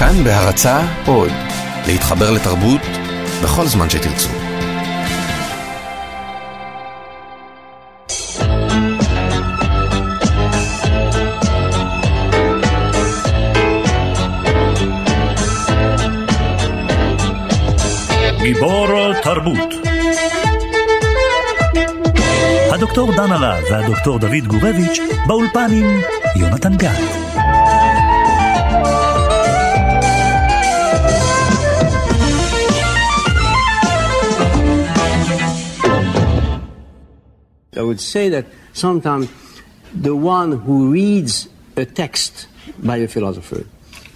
כאן בהרצה עוד, להתחבר לתרבות בכל זמן שתרצו. גיבור תרבות הדוקטור דן הרב והדוקטור דוד גורביץ' באולפן עם יונתן גת. I would say that sometimes the one who reads a text by a philosopher,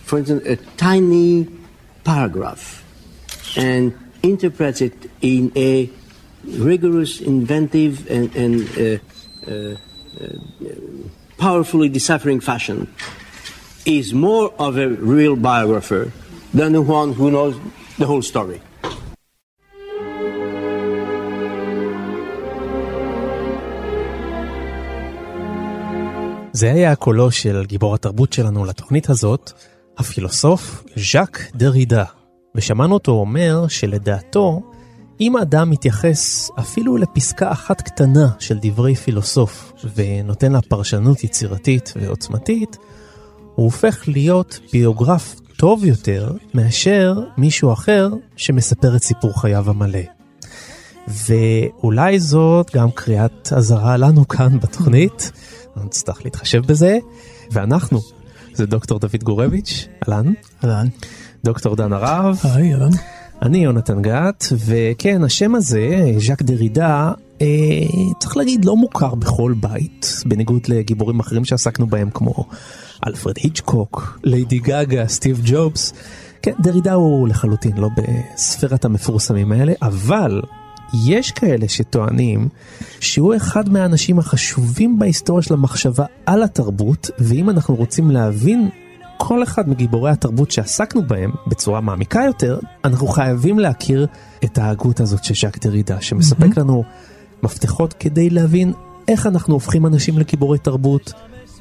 for instance, a tiny paragraph, and interprets it in a rigorous, inventive, and, and uh, uh, uh, powerfully deciphering fashion, is more of a real biographer than the one who knows the whole story. זה היה קולו של גיבור התרבות שלנו לתוכנית הזאת, הפילוסוף ז'אק דרידה, ושמענו אותו אומר שלדעתו, אם האדם מתייחס אפילו לפסקה אחת קטנה של דברי פילוסוף ונותן לה פרשנות יצירתית ועוצמתית, הוא הופך להיות ביוגרף טוב יותר מאשר מישהו אחר שמספר את סיפור חייו המלא. ואולי זאת גם קריאת אזהרה לנו כאן בתוכנית, נצטרך להתחשב בזה, ואנחנו, זה דוקטור דוד גורביץ', אהלן. אהלן. דוקטור דן הרב. היי, אהלן. אני יונתן גת, וכן, השם הזה, ז'אק דרידה, אה, צריך להגיד, לא מוכר בכל בית, בניגוד לגיבורים אחרים שעסקנו בהם, כמו אלפרד היצ'קוק, ליידי גאגה, סטיב ג'ובס. כן, דרידה הוא לחלוטין לא בספירת המפורסמים האלה, אבל יש כאלה שטוענים שהוא אחד מהאנשים החשובים בהיסטוריה של המחשבה על התרבות, ואם אנחנו רוצים להבין כל אחד מגיבורי התרבות שעסקנו בהם בצורה מעמיקה יותר, אנחנו חייבים להכיר את ההגות הזאת של ז'אק דרידה, שמספק mm-hmm. לנו מפתחות כדי להבין איך אנחנו הופכים אנשים לגיבורי תרבות,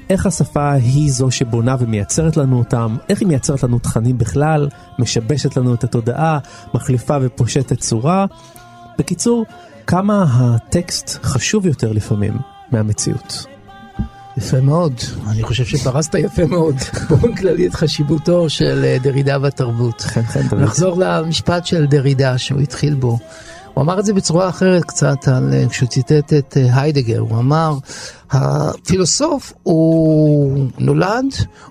איך השפה היא זו שבונה ומייצרת לנו אותם, איך היא מייצרת לנו תכנים בכלל, משבשת לנו את התודעה, מחליפה ופושטת צורה. בקיצור, כמה הטקסט חשוב יותר לפעמים מהמציאות. יפה מאוד, אני חושב שפרסת יפה מאוד באופן כללי את חשיבותו של אה, דרידה בתרבות. נחזור למשפט של דרידה שהוא התחיל בו. הוא אמר את זה בצורה אחרת קצת על, אה, כשהוא ציטט את אה, היידגר, הוא אמר, הפילוסוף הוא נולד,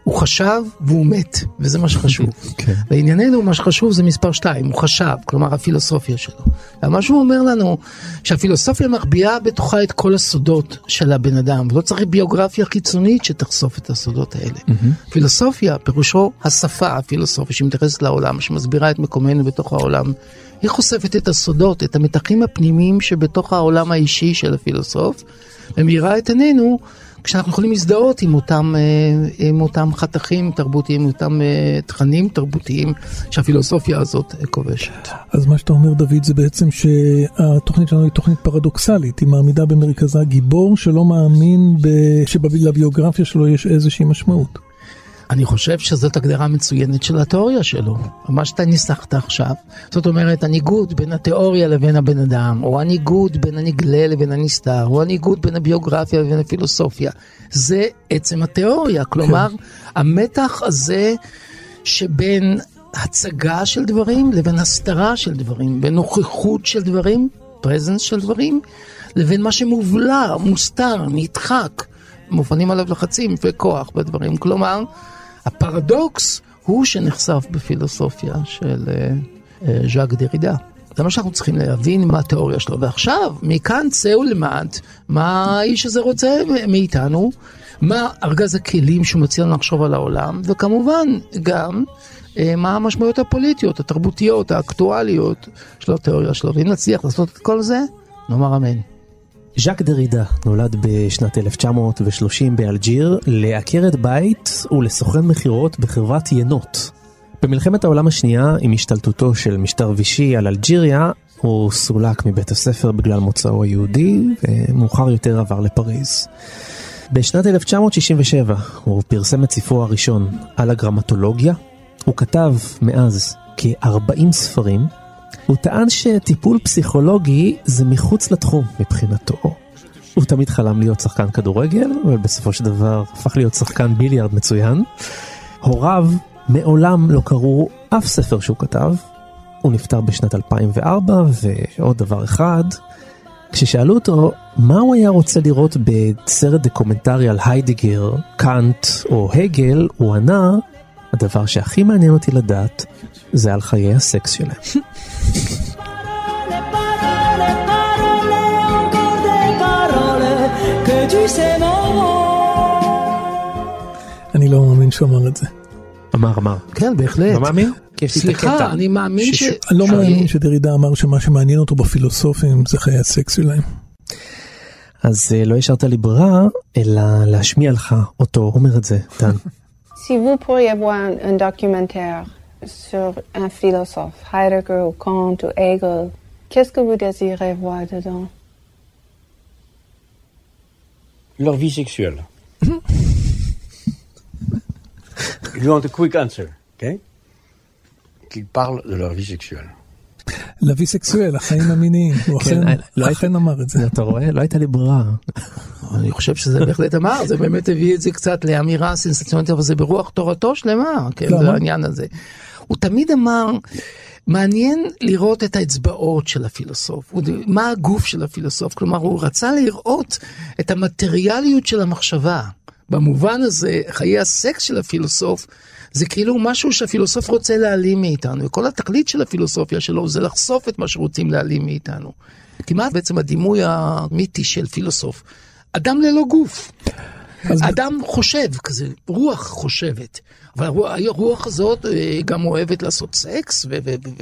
הוא חשב והוא מת, וזה מה שחשוב. כן. לענייננו מה שחשוב זה מספר 2, הוא חשב, כלומר הפילוסופיה שלו. ומה שהוא אומר לנו, שהפילוסופיה מחביאה בתוכה את כל הסודות של הבן אדם, ולא צריך ביוגרפיה חיצונית שתחשוף את הסודות האלה. Mm-hmm. פילוסופיה, פירושו השפה הפילוסופיה שמתייחסת לעולם, שמסבירה את מקומנו בתוך העולם. היא חושפת את הסודות, את המתחים הפנימיים שבתוך העולם האישי של הפילוסוף, ומאירה את עינינו כשאנחנו יכולים להזדהות עם אותם, אה, עם אותם חתכים תרבותיים, עם אותם אה, תכנים תרבותיים שהפילוסופיה הזאת כובשת. אז מה שאתה אומר, דוד, זה בעצם שהתוכנית שלנו היא תוכנית פרדוקסלית, היא מעמידה במרכזה גיבור שלא מאמין שבביוגרפיה שלו יש איזושהי משמעות. אני חושב שזאת הגדרה מצוינת של התיאוריה שלו, מה שאתה ניסחת עכשיו. זאת אומרת, הניגוד בין התיאוריה לבין הבן אדם, או הניגוד בין הנגלה לבין הנסתר, או הניגוד בין הביוגרפיה לבין הפילוסופיה, זה עצם התיאוריה. כלומר, כן. המתח הזה שבין הצגה של דברים לבין הסתרה של דברים, בין נוכחות של דברים, פרזנס של דברים, לבין מה שמובלע, מוסתר, נדחק. מופנים עליו לחצים וכוח בדברים. כלומר, הפרדוקס הוא שנחשף בפילוסופיה של uh, uh, ז'אק דרידה. זה מה שאנחנו צריכים להבין מה התיאוריה שלו. ועכשיו, מכאן צא ולמד מה האיש הזה רוצה מאיתנו, מה ארגז הכלים שהוא מציע לנו לחשוב על העולם, וכמובן גם uh, מה המשמעויות הפוליטיות, התרבותיות, האקטואליות של התיאוריה שלו. ואם נצליח לעשות את כל זה, נאמר אמן. ז'אק דרידה נולד בשנת 1930 באלג'יר לעקרת בית ולסוכן מכירות בחברת ינות. במלחמת העולם השנייה, עם השתלטותו של משטר וישי על אלג'יריה, הוא סולק מבית הספר בגלל מוצאו היהודי, ומאוחר יותר עבר לפריז. בשנת 1967 הוא פרסם את ספרו הראשון על הגרמטולוגיה, הוא כתב מאז כ-40 ספרים. הוא טען שטיפול פסיכולוגי זה מחוץ לתחום מבחינתו. הוא תמיד חלם להיות שחקן כדורגל, אבל בסופו של דבר הפך להיות שחקן ביליארד מצוין. הוריו מעולם לא קראו אף ספר שהוא כתב. הוא נפטר בשנת 2004, ועוד דבר אחד, כששאלו אותו מה הוא היה רוצה לראות בסרט דוקומנטרי על היידגר, קאנט או הגל, הוא ענה, הדבר שהכי מעניין אותי לדעת זה על חיי הסקס שלהם. אני לא מאמין שהוא אמר את זה. אמר, אמר. כן, בהחלט. לא מאמין? הקטע. סליחה, אני מאמין ש... אני לא מאמין שדרידה אמר שמה שמעניין אותו בפילוסופים זה חיי הסקס שלהם. אז אה, לא השארת לי ברירה, אלא להשמיע לך אותו אומר את זה, דן. Si vous pourriez voir un, un documentaire sur un philosophe, Heidegger ou Kant ou Hegel, qu'est-ce que vous désirez voir dedans? Leur vie sexuelle. you want a quick answer, okay? Qu'ils parlent de leur vie sexuelle. להביא סקסואל, החיים המיניים, הוא כן, אכן- אה, לא היית- אכן אמר את זה. אתה רואה? לא הייתה לי ברירה. אני חושב שזה בהחלט אמר, זה באמת הביא את זה קצת לאמירה סנסציונית, אבל זה ברוח תורתו שלמה, כן? זה העניין הזה. הוא תמיד אמר, מעניין לראות את האצבעות של הפילוסוף, הוא- מה הגוף של הפילוסוף, כלומר הוא רצה לראות את המטריאליות של המחשבה. במובן הזה, חיי הסקס של הפילוסוף זה כאילו משהו שהפילוסוף רוצה להעלים מאיתנו, וכל התכלית של הפילוסופיה שלו זה לחשוף את מה שרוצים להעלים מאיתנו. כמעט בעצם הדימוי המיתי של פילוסוף. אדם ללא גוף. אדם חושב כזה, רוח חושבת. אבל הרוח- הזאת אה, גם אוהבת לעשות סקס,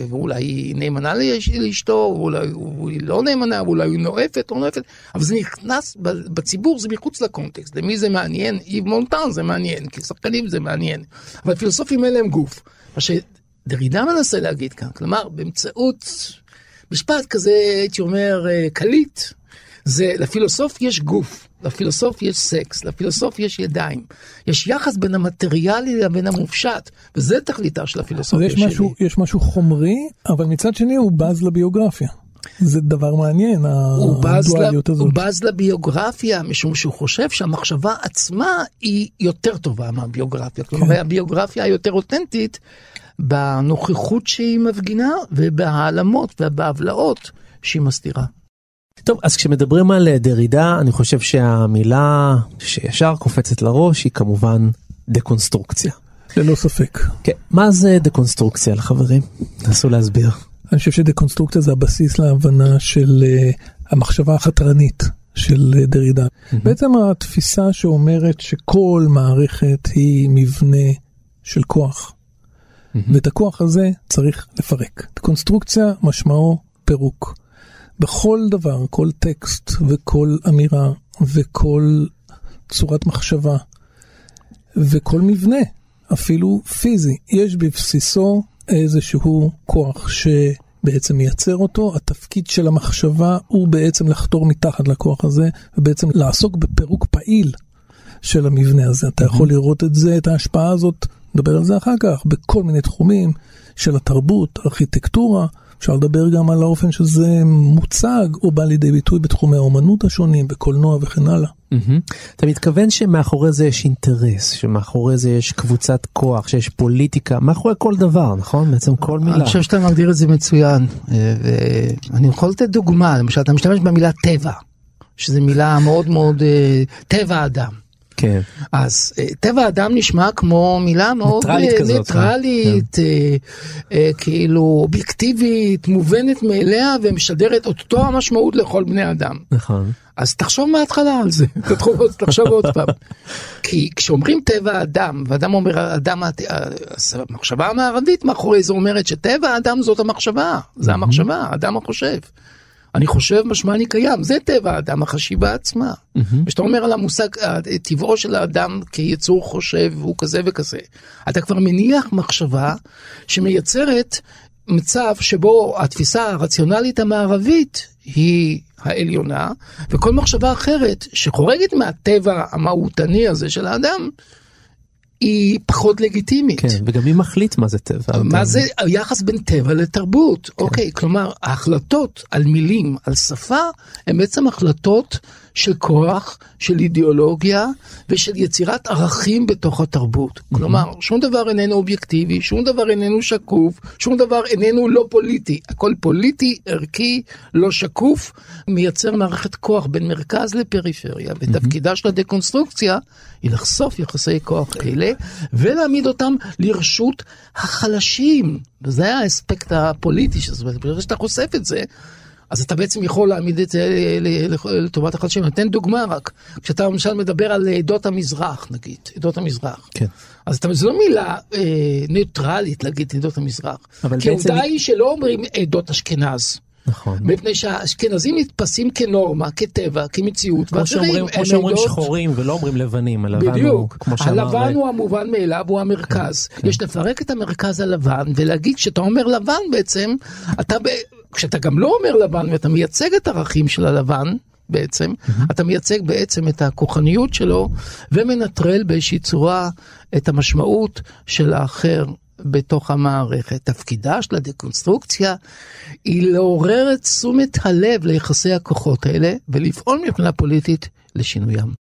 ואולי היא נאמנה לאש- לאשתו, ואולי היא לא נאמנה, ואולי היא נואפת לא נואפת, אבל זה נכנס בציבור, זה מחוץ לקונטקסט. למי זה מעניין? איב מונטן זה מעניין, כי שחקנים זה מעניין. אבל פילוסופים אין להם גוף. מה שדרידה מנסה להגיד כאן, כלומר, באמצעות משפט כזה, הייתי אומר, אה, קליט, זה לפילוסוף יש גוף, לפילוסוף יש סקס, לפילוסוף יש ידיים. יש יחס בין המטריאלי לבין המופשט, וזה תכליתה של הפילוסופיה יש שלי. משהו, יש משהו חומרי, אבל מצד שני הוא בז לביוגרפיה. זה דבר מעניין. הדואליות הזאת. הוא בז לביוגרפיה, משום שהוא חושב שהמחשבה עצמה היא יותר טובה מהביוגרפיה. כלומר, כן. הביוגרפיה היותר אותנטית בנוכחות שהיא מפגינה ובהעלמות ובהבלעות שהיא מסתירה. טוב, אז כשמדברים על אה, דרידה, אני חושב שהמילה שישר קופצת לראש היא כמובן דקונסטרוקציה. ללא ספק. כן, מה זה דקונסטרוקציה לחברים? נסו להסביר. אני חושב שדקונסטרוקציה זה הבסיס להבנה של uh, המחשבה החתרנית של uh, דרידה. בעצם התפיסה שאומרת שכל מערכת היא מבנה של כוח, ואת הכוח הזה צריך לפרק. דקונסטרוקציה משמעו פירוק. בכל דבר, כל טקסט וכל אמירה וכל צורת מחשבה וכל מבנה, אפילו פיזי, יש בבסיסו איזשהו כוח שבעצם מייצר אותו. התפקיד של המחשבה הוא בעצם לחתור מתחת לכוח הזה ובעצם לעסוק בפירוק פעיל של המבנה הזה. אתה יכול לראות את זה, את ההשפעה הזאת, נדבר על זה אחר כך, בכל מיני תחומים של התרבות, ארכיטקטורה. אפשר לדבר גם על האופן שזה מוצג או בא לידי ביטוי בתחומי האומנות השונים, בקולנוע וכן הלאה. אתה מתכוון שמאחורי זה יש אינטרס, שמאחורי זה יש קבוצת כוח, שיש פוליטיקה, מאחורי כל דבר, נכון? בעצם כל מילה. אני חושב שאתה מגדיר את זה מצוין. אה, ואני יכול לתת דוגמה, למשל, אתה משתמש במילה טבע, שזו מילה מאוד מאוד, אה, טבע אדם. כן. אז אה, טבע האדם נשמע כמו מילה מאוד ניטרלית אה, כזאת, ניטרלית, אה, אה, כאילו אובייקטיבית, מובנת מאליה ומשדרת אותו המשמעות לכל בני אדם. נכון. אז תחשוב מההתחלה על זה, תחשוב, עוד פעם. כי כשאומרים טבע האדם, ואדם אומר אדם, המחשבה המערבית מאחורי זה אומרת שטבע האדם זאת המחשבה, זה המחשבה, האדם החושב. אני חושב משמע אני קיים, זה טבע האדם, החשיבה עצמה. כשאתה אומר על המושג, אה, טבעו של האדם כיצור חושב הוא כזה וכזה, אתה כבר מניח מחשבה שמייצרת מצב שבו התפיסה הרציונלית המערבית היא העליונה, וכל מחשבה אחרת שחורגת מהטבע המהותני הזה של האדם, היא פחות לגיטימית. כן, וגם מי מחליט מה זה טבע? מה זה היחס בין טבע לתרבות? אוקיי, כלומר, ההחלטות על מילים, על שפה, הן בעצם החלטות של כוח, של אידיאולוגיה ושל יצירת ערכים בתוך התרבות. כלומר, שום דבר איננו אובייקטיבי, שום דבר איננו שקוף, שום דבר איננו לא פוליטי. הכל פוליטי, ערכי, לא שקוף, מייצר מערכת כוח בין מרכז לפריפריה. ותפקידה של הדקונסטרוקציה היא לחשוף יחסי כוח אלה ולהעמיד אותם לרשות החלשים. וזה האספקט הפוליטי של זה, ברגע שאתה חושף את זה, אז אתה בעצם יכול להעמיד את זה ל- לטובת החלשים. אני אתן דוגמה רק, כשאתה למשל מדבר על עדות המזרח נגיד, עדות המזרח. כן. אז אתה, זו לא מילה אה, ניוטרלית להגיד עדות המזרח. אבל כי בעצם- העובדה היא שלא אומרים עדות אשכנז. נכון. מפני שהאשכנזים נתפסים כנורמה, כטבע, כמציאות, כמו שאומרים, כמו שאומרים עדות- שחורים ולא אומרים לבנים, הלבן הוא, בדיוק, כמו שאמר... הלבן הוא המובן מאליו, הוא המרכז. כן, כן. יש לפרק את המרכז הלבן ולהגיד כשאתה אומר לבן בעצם, אתה, ב... כשאתה גם לא אומר לבן ואתה מייצג את הערכים של הלבן, בעצם, אתה מייצג בעצם את הכוחניות שלו ומנטרל באיזושהי צורה את המשמעות של האחר בתוך המערכת. תפקידה של הדקונסטרוקציה היא לעורר את תשומת הלב ליחסי הכוחות האלה ולפעול מבחינה פוליטית לשינוים.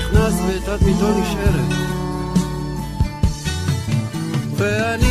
נכנס ותדמיתו נשארת. ואני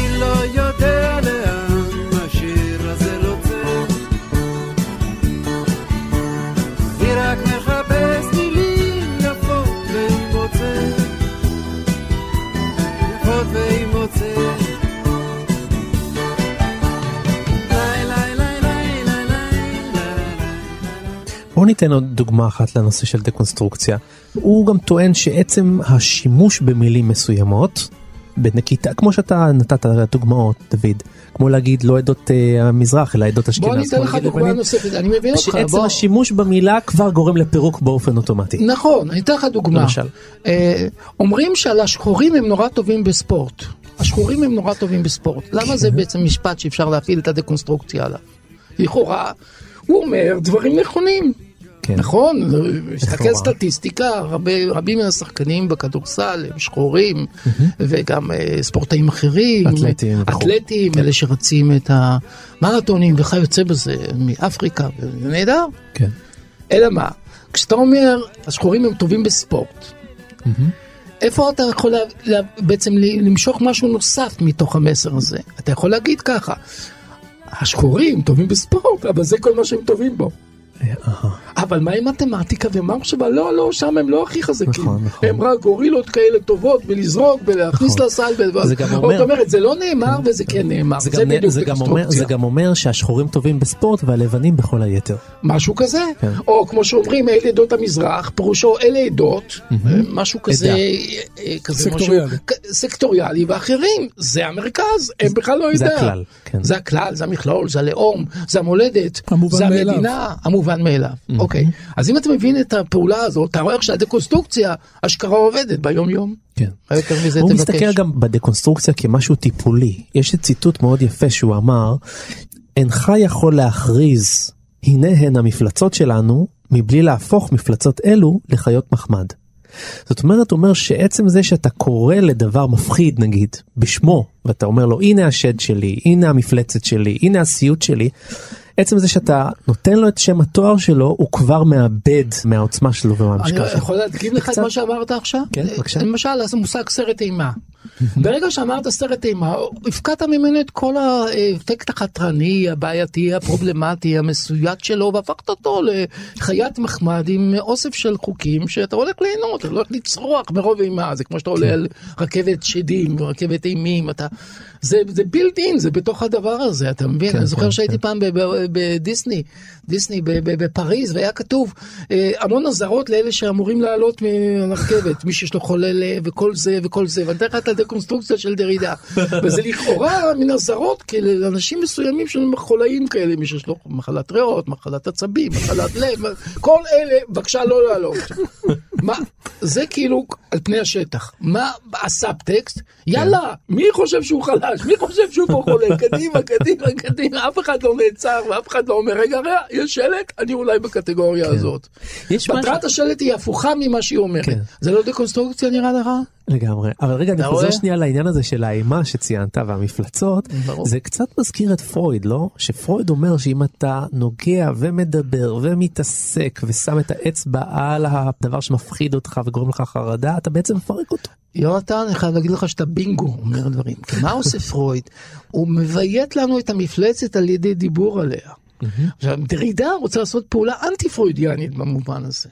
ניתן עוד דוגמה אחת לנושא של דקונסטרוקציה. הוא גם טוען שעצם השימוש במילים מסוימות, בנקיטה, כמו שאתה נתת דוגמאות, דוד, כמו להגיד לא עדות אה, המזרח אלא עדות אשכנז. בוא אני אתן לך דוגמה נוספת, אני מבין אותך, שעצם בוא. השימוש במילה כבר גורם לפירוק באופן אוטומטי. נכון, אני אתן לך דוגמה. למשל. אה, אומרים שעל השחורים הם נורא טובים בספורט. השחורים הם נורא טובים בספורט. למה כן. זה בעצם משפט שאפשר להפעיל את הדקונסטרוקציה עליו? לכאורה, הוא אומר דברים נכונים. כן. נכון, מסתכל. סטטיסטיקה, הרבה, רבים מן השחקנים בכדורסל הם שחורים, וגם אה, ספורטאים אחרים, אתלטים. אתלטים, אלה שרצים את המרתונים וכיוצא בזה, מאפריקה, זה נהדר. כן. אלא מה, כשאתה אומר השחורים הם טובים בספורט, איפה אתה יכול לה, לה, בעצם למשוך משהו נוסף מתוך המסר הזה? אתה יכול להגיד ככה, השחורים טובים בספורט, אבל זה כל מה שהם טובים בו. אבל מה עם מתמטיקה ומה מחשבה? לא, לא, שם הם לא הכי חזקים. נכון, נכון. הם רק גורילות כאלה טובות בלזרוק ולהכניס נכון. לסל. זה גם זאת אומר- אומרת, זה לא נאמר וזה כן נאמר. זה גם, בדיוק זה, גם אומר, זה. גם אומר שהשחורים טובים בספורט והלבנים בכל היתר. משהו כזה, כן. או כמו שאומרים אלה עדות המזרח, פירושו אלה עדות, משהו כזה, אה, כזה סקטוריאלי. משהו, סקטוריאלי, ואחרים, זה המרכז, הם בכלל לא זה יודע. הכלל, כן. זה הכלל, זה המכלול, זה הלאום, זה המולדת, זה. המדינה, המובן מובן מאליו. אוקיי, אז אם אתה מבין את הפעולה הזאת, אתה רואה איך שהדקונסטרוקציה אשכרה עובדת ביום יום. כן. יותר מזה הוא תבקש? מסתכל גם בדקונסטרוקציה כמשהו טיפולי. יש ציטוט מאוד יפה שהוא אמר, אינך יכול להכריז, הנה הן המפלצות שלנו, מבלי להפוך מפלצות אלו לחיות מחמד. זאת אומרת, הוא אומר שעצם זה שאתה קורא לדבר מפחיד נגיד, בשמו, ואתה אומר לו הנה השד שלי, הנה המפלצת שלי, הנה הסיוט שלי, עצם זה שאתה נותן לו את שם התואר שלו, הוא כבר מאבד מהעוצמה שלו אני ומהמשקל שלו. יכול להדגים לך את מה שאמרת עכשיו? כן, בבקשה. למשל, אז המושג סרט אימה. ברגע שאמרת סרט אימה, הפקעת ממנו את כל האפקט החתרני, הבעייתי, הפרובלמטי, המסויט שלו, והפכת אותו לחיית מחמד עם אוסף של חוקים שאתה הולך ליהנות, אתה הולך לצרוח מרוב אימה, זה כמו שאתה עולה על רכבת שדים, רכבת אימים, אתה... זה, זה בילד אין, זה בתוך הדבר הזה, אתה מבין? כן, אני זוכר כן, שהייתי כן. פעם בדיסני, דיסני בפריז, והיה כתוב אה, המון אזהרות לאלה שאמורים לעלות מהרכבת, מי שיש לו חולה לב וכל זה וכל זה, ואני אתן לך את הדקונסטרוקציה של דרידה. וזה לכאורה מן אזהרות כאלה לאנשים מסוימים של חולאים כאלה, מי שיש לו מחלת ריאות, מחלת עצבים, מחלת לב, כל אלה, בבקשה לא לעלות. מה, זה כאילו על פני השטח. מה הסאבטקסט? יאללה, מי חושב שהוא חלש? מי חושב שהוא פה חולה? קדימה, קדימה, קדימה, אף אחד לא נעצר ואף אחד לא אומר, רגע, רגע, יש שלט, אני אולי בקטגוריה הזאת. יש מטרת השלט היא הפוכה ממה שהיא אומרת. כן. זה לא דקונסטרוקציה נראה לך? לגמרי אבל רגע אני חוזר? שנייה לעניין הזה של האימה שציינת והמפלצות ברור. זה קצת מזכיר את פרויד לא שפרויד אומר שאם אתה נוגע ומדבר ומתעסק ושם את האצבע על הדבר שמפחיד אותך וגורם לך חרדה אתה בעצם מפרק אותו. יונתן, אני חייב להגיד לך שאתה בינגו אומר דברים. כי מה עושה פרויד? הוא מביית לנו את המפלצת על ידי דיבור עליה. עכשיו, דרידה רוצה לעשות פעולה אנטי פרוידיאנית במובן הזה.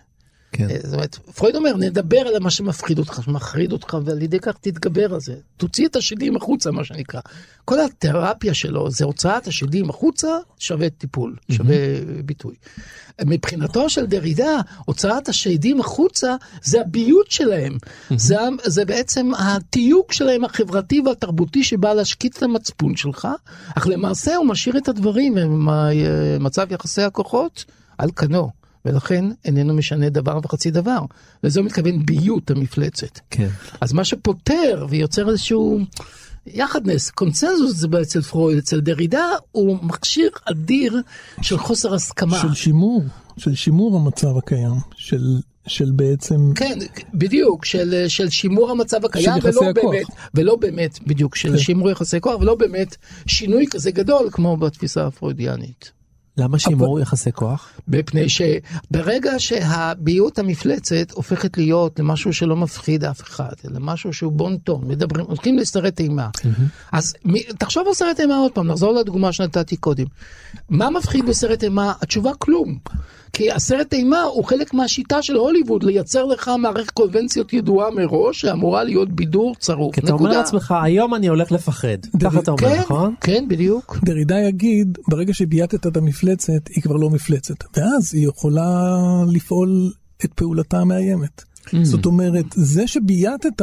כן. אה, זאת אומרת, פרויד אומר, נדבר על מה שמפחיד אותך, שמחריד אותך, ועל ידי כך תתגבר על זה. תוציא את השדים החוצה, מה שנקרא. כל התרפיה שלו זה הוצאת השדים החוצה, שווה טיפול, שווה ביטוי. מבחינתו של דרידה, הוצאת השדים החוצה זה הביוט שלהם. זה, ה- זה בעצם התיוג שלהם החברתי והתרבותי שבא להשקיט את המצפון שלך, אך למעשה הוא משאיר את הדברים במצב יחסי הכוחות על כנו. ולכן איננו משנה דבר וחצי דבר. לזה הוא מתכוון ביות המפלצת. כן. אז מה שפותר ויוצר איזשהו יחדנס, קונצנזוס זה אצל פרויד, אצל דרידה הוא מכשיר אדיר של חוסר הסכמה. של שימור, של שימור המצב הקיים, של, של בעצם, כן, בדיוק, של, של שימור המצב הקיים, ולא הכוח. באמת, ולא באמת, בדיוק, של כן. שימור יחסי כוח, ולא באמת שינוי כזה גדול כמו בתפיסה הפרוידיאנית. למה שימור יחסי כוח? מפני שברגע שהביות המפלצת הופכת להיות למשהו שלא מפחיד אף אחד, אלא משהו שהוא בון טון, מדברים, הולכים לסרט אימה. אז מי- תחשוב על סרט אימה עוד פעם, נחזור לדוגמה שנתתי קודם. מה מפחיד בסרט אימה? התשובה כלום. כי הסרט אימה הוא חלק מהשיטה של הוליווד לייצר לך מערכת קונבנציות ידועה מראש שאמורה להיות בידור צרוף. כי אתה אומר לעצמך היום אני הולך לפחד. ככה אתה אומר כן, נכון? כן, בדיוק. דרידה יגיד, ברגע שבייתת את המפלצת, היא כבר לא מפלצת, ואז היא יכולה לפעול את פעולתה המאיימת. זאת אומרת, זה שבייתת,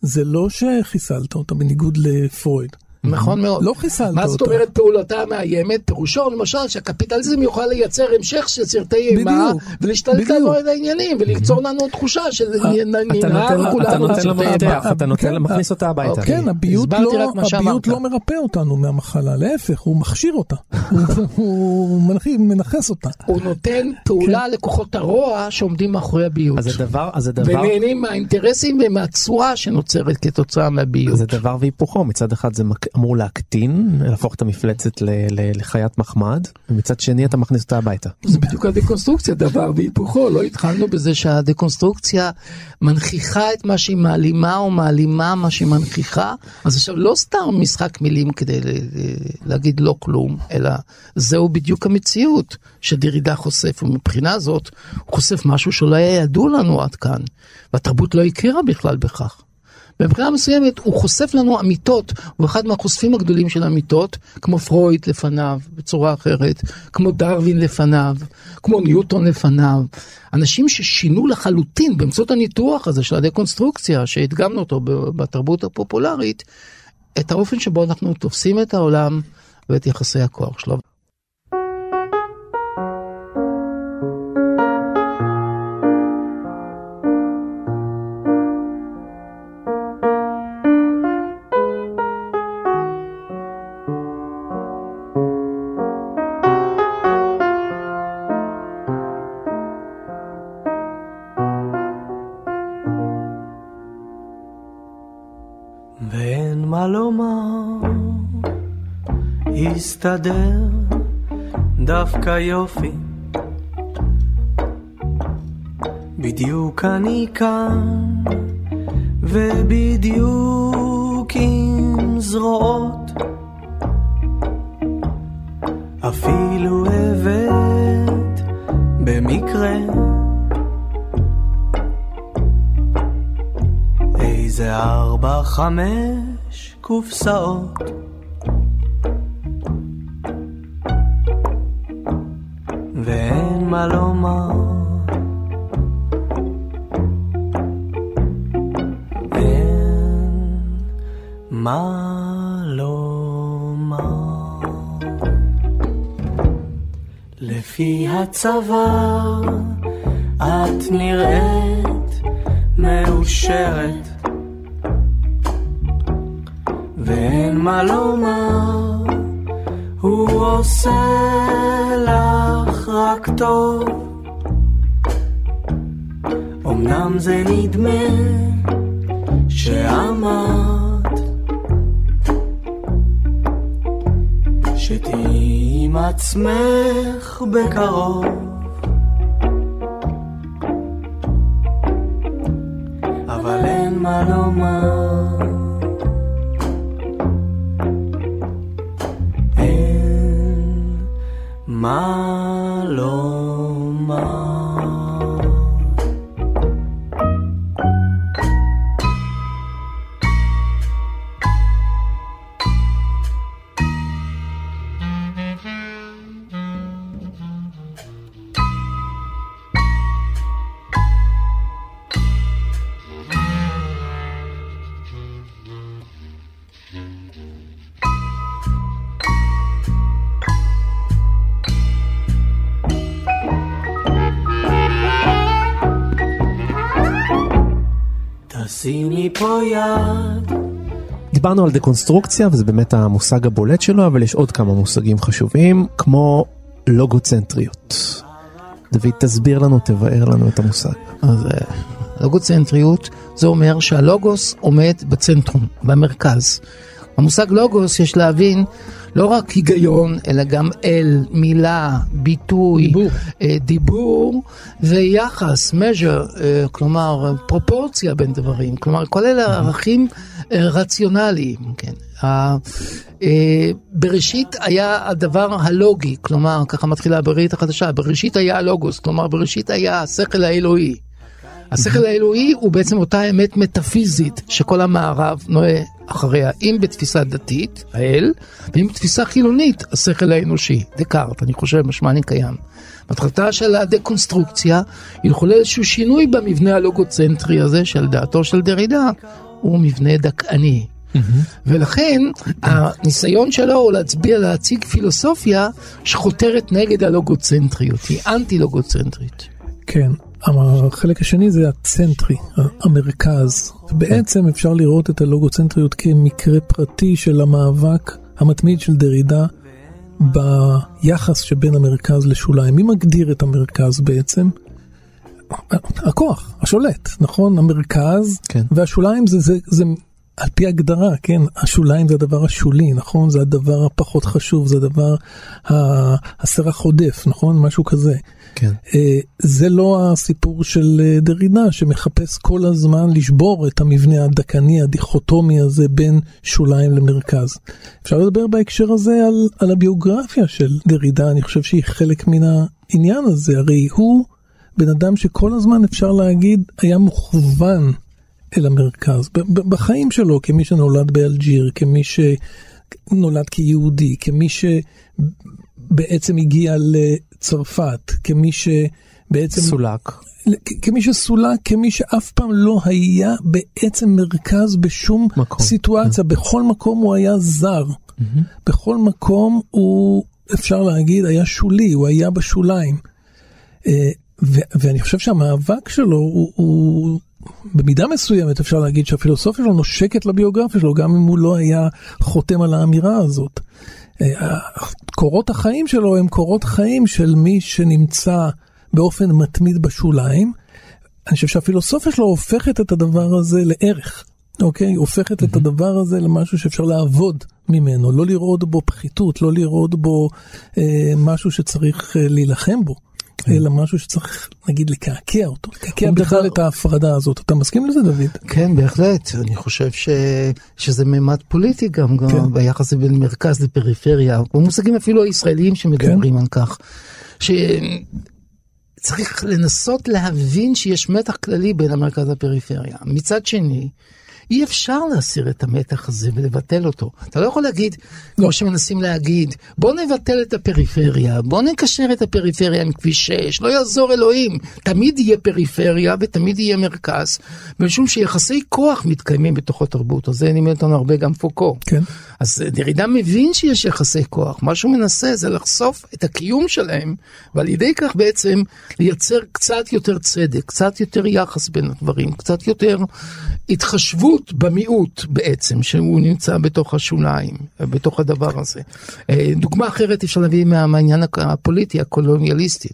זה לא שחיסלת אותה, בניגוד לפרויד. נכון מאוד. לא חיסלת מה זאת. אומרת פעולתה המאיימת? פירושו למשל שהקפיטליזם יוכל לייצר המשך של סרטי אימה ולהשתלט. לנו על העניינים וליצור לנו תחושה אתה נותן לה לסרטי מפתח, אימה. אתה נותן לה כן, מכניס אותה הביתה. כן, הביוט, לא, לא מרפא אותנו מהמחלה, להפך, הוא מכשיר אותה. הוא- הוא מנכ- מנכס אותה. הוא נותן פעולה לכוחות הרוע שעומדים מאחורי הביוט. אז זה דבר, אז ונהנים מהאינטרסים ומהתשואה שנוצרת כתוצאה מהביוט. זה דבר והיפוכו, מצד אחד זה מק- אמור להקטין, להפוך את המפלצת ל- ל- לחיית מחמד, ומצד שני אתה מכניס אותה הביתה. זה בדיוק הדקונסטרוקציה, דבר והיפוכו. לא התחלנו בזה שהדקונסטרוקציה מנכיחה את מה שהיא מעלימה או מעלימה מה שהיא מנכיחה. אז עכשיו לא סתם משחק מילים כדי להגיד לא כלום, אלא זהו בדיוק המציאות שדרידה חושף, ומבחינה זאת הוא חושף משהו שלא היה ידוע לנו עד כאן, והתרבות לא הכירה בכלל בכך. מבחינה מסוימת הוא חושף לנו אמיתות, הוא אחד מהחושפים הגדולים של אמיתות, כמו פרויד לפניו בצורה אחרת, כמו דרווין לפניו, כמו ניוטון לפניו. אנשים ששינו לחלוטין באמצעות הניתוח הזה של הדקונסטרוקציה, שהדגמנו אותו בתרבות הפופולרית, את האופן שבו אנחנו תופסים את העולם ואת יחסי הכוח שלו. הסתדר דווקא יופי. בדיוק אני כאן, ובדיוק עם זרועות. אפילו הבאת במקרה איזה ארבע חמש קופסאות מה לומר לפי הצבא את נראית מאושרת ואין מה לומר, הוא עושה לך רק טוב. אמנם זה נדמה שאמרת שתהיי עם עצמך בקרוב. אבל אין מה לומר. דיברנו על דקונסטרוקציה וזה באמת המושג הבולט שלו אבל יש עוד כמה מושגים חשובים כמו לוגוצנטריות. דוד תסביר לנו תבאר לנו את המושג. אז אה, לוגוצנטריות זה אומר שהלוגוס עומד בצנטרום, במרכז. המושג לוגוס יש להבין לא רק היגיון, אלא גם אל, מילה, ביטוי, דיבור. אה, דיבור ויחס, measure, אה, כלומר פרופורציה בין דברים, כלומר כל אלה ערכים אה, רציונליים, כן. אה, בראשית היה הדבר הלוגי, כלומר ככה מתחילה הברית החדשה, בראשית היה הלוגוס, כלומר בראשית היה השכל האלוהי. השכל האלוהי הוא בעצם אותה אמת מטאפיזית שכל המערב נוהה אחריה, אם בתפיסה דתית, האל, ואם בתפיסה חילונית, השכל האנושי, דקארט, אני חושב, משמעני קיים. מטרתה של הדקונסטרוקציה היא לחולל איזשהו שינוי במבנה הלוגוצנטרי הזה, של דעתו של דרידה, הוא מבנה דכאני. ולכן הניסיון שלו הוא להצביע, להציג פילוסופיה שחותרת נגד הלוגוצנטריות, היא אנטי לוגוצנטרית. כן, החלק השני זה הצנטרי, המרכז. בעצם אפשר לראות את הלוגוצנטריות כמקרה פרטי של המאבק המתמיד של דרידה ביחס שבין המרכז לשוליים. מי מגדיר את המרכז בעצם? הכוח, השולט, נכון? המרכז כן. והשוליים זה, זה, זה על פי הגדרה, כן? השוליים זה הדבר השולי, נכון? זה הדבר הפחות חשוב, זה הדבר הסרח עודף, נכון? משהו כזה. כן. אה, זה לא הסיפור של אה, דרידה שמחפש כל הזמן לשבור את המבנה הדקני הדיכוטומי הזה בין שוליים למרכז. אפשר לדבר בהקשר הזה על, על הביוגרפיה של דרידה, אני חושב שהיא חלק מן העניין הזה, הרי הוא בן אדם שכל הזמן אפשר להגיד היה מוכוון אל המרכז, בחיים שלו כמי שנולד באלג'יר, כמי שנולד כיהודי, כמי שבעצם הגיע לצרפת, כמי שבעצם... סולק. כמי שסולק, כמי שאף פעם לא היה בעצם מרכז בשום מקום. סיטואציה, בכל מקום הוא היה זר, בכל מקום הוא, אפשר להגיד, היה שולי, הוא היה בשוליים. ו- ואני חושב שהמאבק שלו הוא, הוא במידה מסוימת אפשר להגיד שהפילוסופיה שלו נושקת לביוגרפיה שלו, גם אם הוא לא היה חותם על האמירה הזאת. אה, קורות החיים שלו הם קורות חיים של מי שנמצא באופן מתמיד בשוליים. אני חושב שהפילוסופיה שלו הופכת את הדבר הזה לערך. אוקיי? הופכת את הדבר הזה למשהו שאפשר לעבוד ממנו, לא לראות בו פחיתות, לא לראות בו אה, משהו שצריך אה, להילחם בו. אלא משהו שצריך נגיד לקעקע אותו, לקעקע בכלל את ההפרדה הזאת. אתה מסכים לזה דוד? כן, בהחלט. אני חושב ש... שזה ממד פוליטי גם, גם כן. ביחס בין מרכז לפריפריה, במושגים אפילו הישראליים שמדברים כן. על כך. שצריך לנסות להבין שיש מתח כללי בין המרכז לפריפריה. מצד שני, אי אפשר להסיר את המתח הזה ולבטל אותו. אתה לא יכול להגיד, כמו שמנסים להגיד, בוא נבטל את הפריפריה, בוא נקשר את הפריפריה עם כביש 6, לא יעזור אלוהים, תמיד יהיה פריפריה ותמיד יהיה מרכז, משום שיחסי כוח מתקיימים בתוך התרבות, אז זה לימד אותנו הרבה גם פוקו. כן. אז דרידה מבין שיש יחסי כוח, מה שהוא מנסה זה לחשוף את הקיום שלהם, ועל ידי כך בעצם לייצר קצת יותר צדק, קצת יותר יחס בין הדברים, קצת יותר התחשבות במיעוט בעצם, שהוא נמצא בתוך השוליים, בתוך הדבר הזה. אה, דוגמה אחרת אפשר להביא מה- מהעניין הפוליטי, הקולוניאליסטי.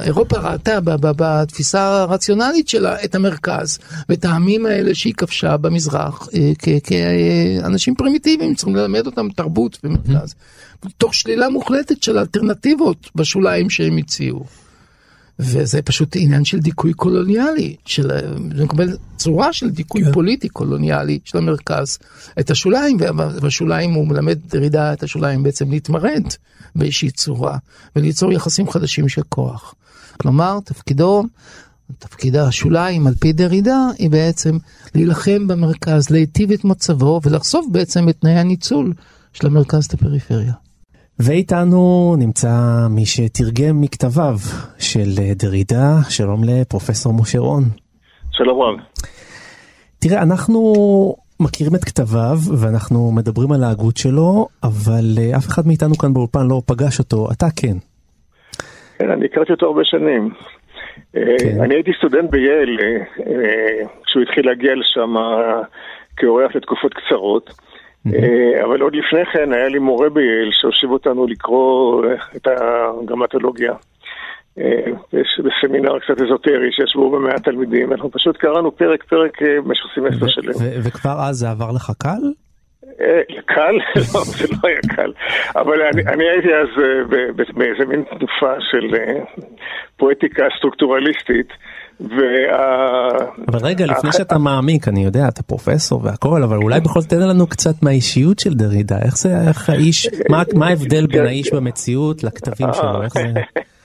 אירופה ראתה בתפיסה הרציונלית שלה את המרכז, ואת העמים האלה שהיא כבשה במזרח אה, כאנשים פרימיטיביים, צריכים ללמד אותם תרבות ומרכז. תוך שלילה מוחלטת של אלטרנטיבות בשוליים שהם הציעו. וזה פשוט עניין של דיכוי קולוניאלי, של, זה מקבל צורה של דיכוי כן. פוליטי קולוניאלי של המרכז. את השוליים, ובשוליים הוא מלמד דרידה את השוליים בעצם להתמרד באיזושהי צורה, וליצור יחסים חדשים של כוח. כלומר, תפקידו, תפקיד השוליים על פי דרידה, היא בעצם להילחם במרכז, להיטיב את מצבו, ולחשוף בעצם את תנאי הניצול של המרכז את הפריפריה. ואיתנו נמצא מי שתרגם מכתביו של דרידה, שלום לפרופסור משה רון. שלום רב. תראה, אנחנו מכירים את כתביו ואנחנו מדברים על ההגות שלו, אבל אה, אף אחד מאיתנו כאן באולפן לא פגש אותו, אתה כן. כן, אני הכרתי אותו הרבה שנים. כן. כן. אני הייתי סטודנט בייל אה, אה, כשהוא התחיל להגיע לשם אה, כאורח לתקופות קצרות. אה, אבל עוד לפני כן היה לי מורה בייל שהושיב אותנו לקרוא אה, את הגרמטולוגיה. אה, יש בסמינר קצת אזוטרי שישבו בו מאה תלמידים, אנחנו פשוט קראנו פרק פרק אה, במשך סמסטר שלם. וכבר אז זה עבר לך קל? אה, קל? לא, זה לא היה קל. אבל אני, אני הייתי אז אה, באיזה מין תנופה של אה, פואטיקה סטרוקטורליסטית. וה... אבל רגע, לפני שאתה מעמיק, אני יודע, אתה פרופסור והכל, אבל אולי בכל זאת תן לנו קצת מהאישיות של דרידה, איך זה, איך האיש, מה- מה ההבדל בין האיש במציאות לכתבים שלו, איך זה?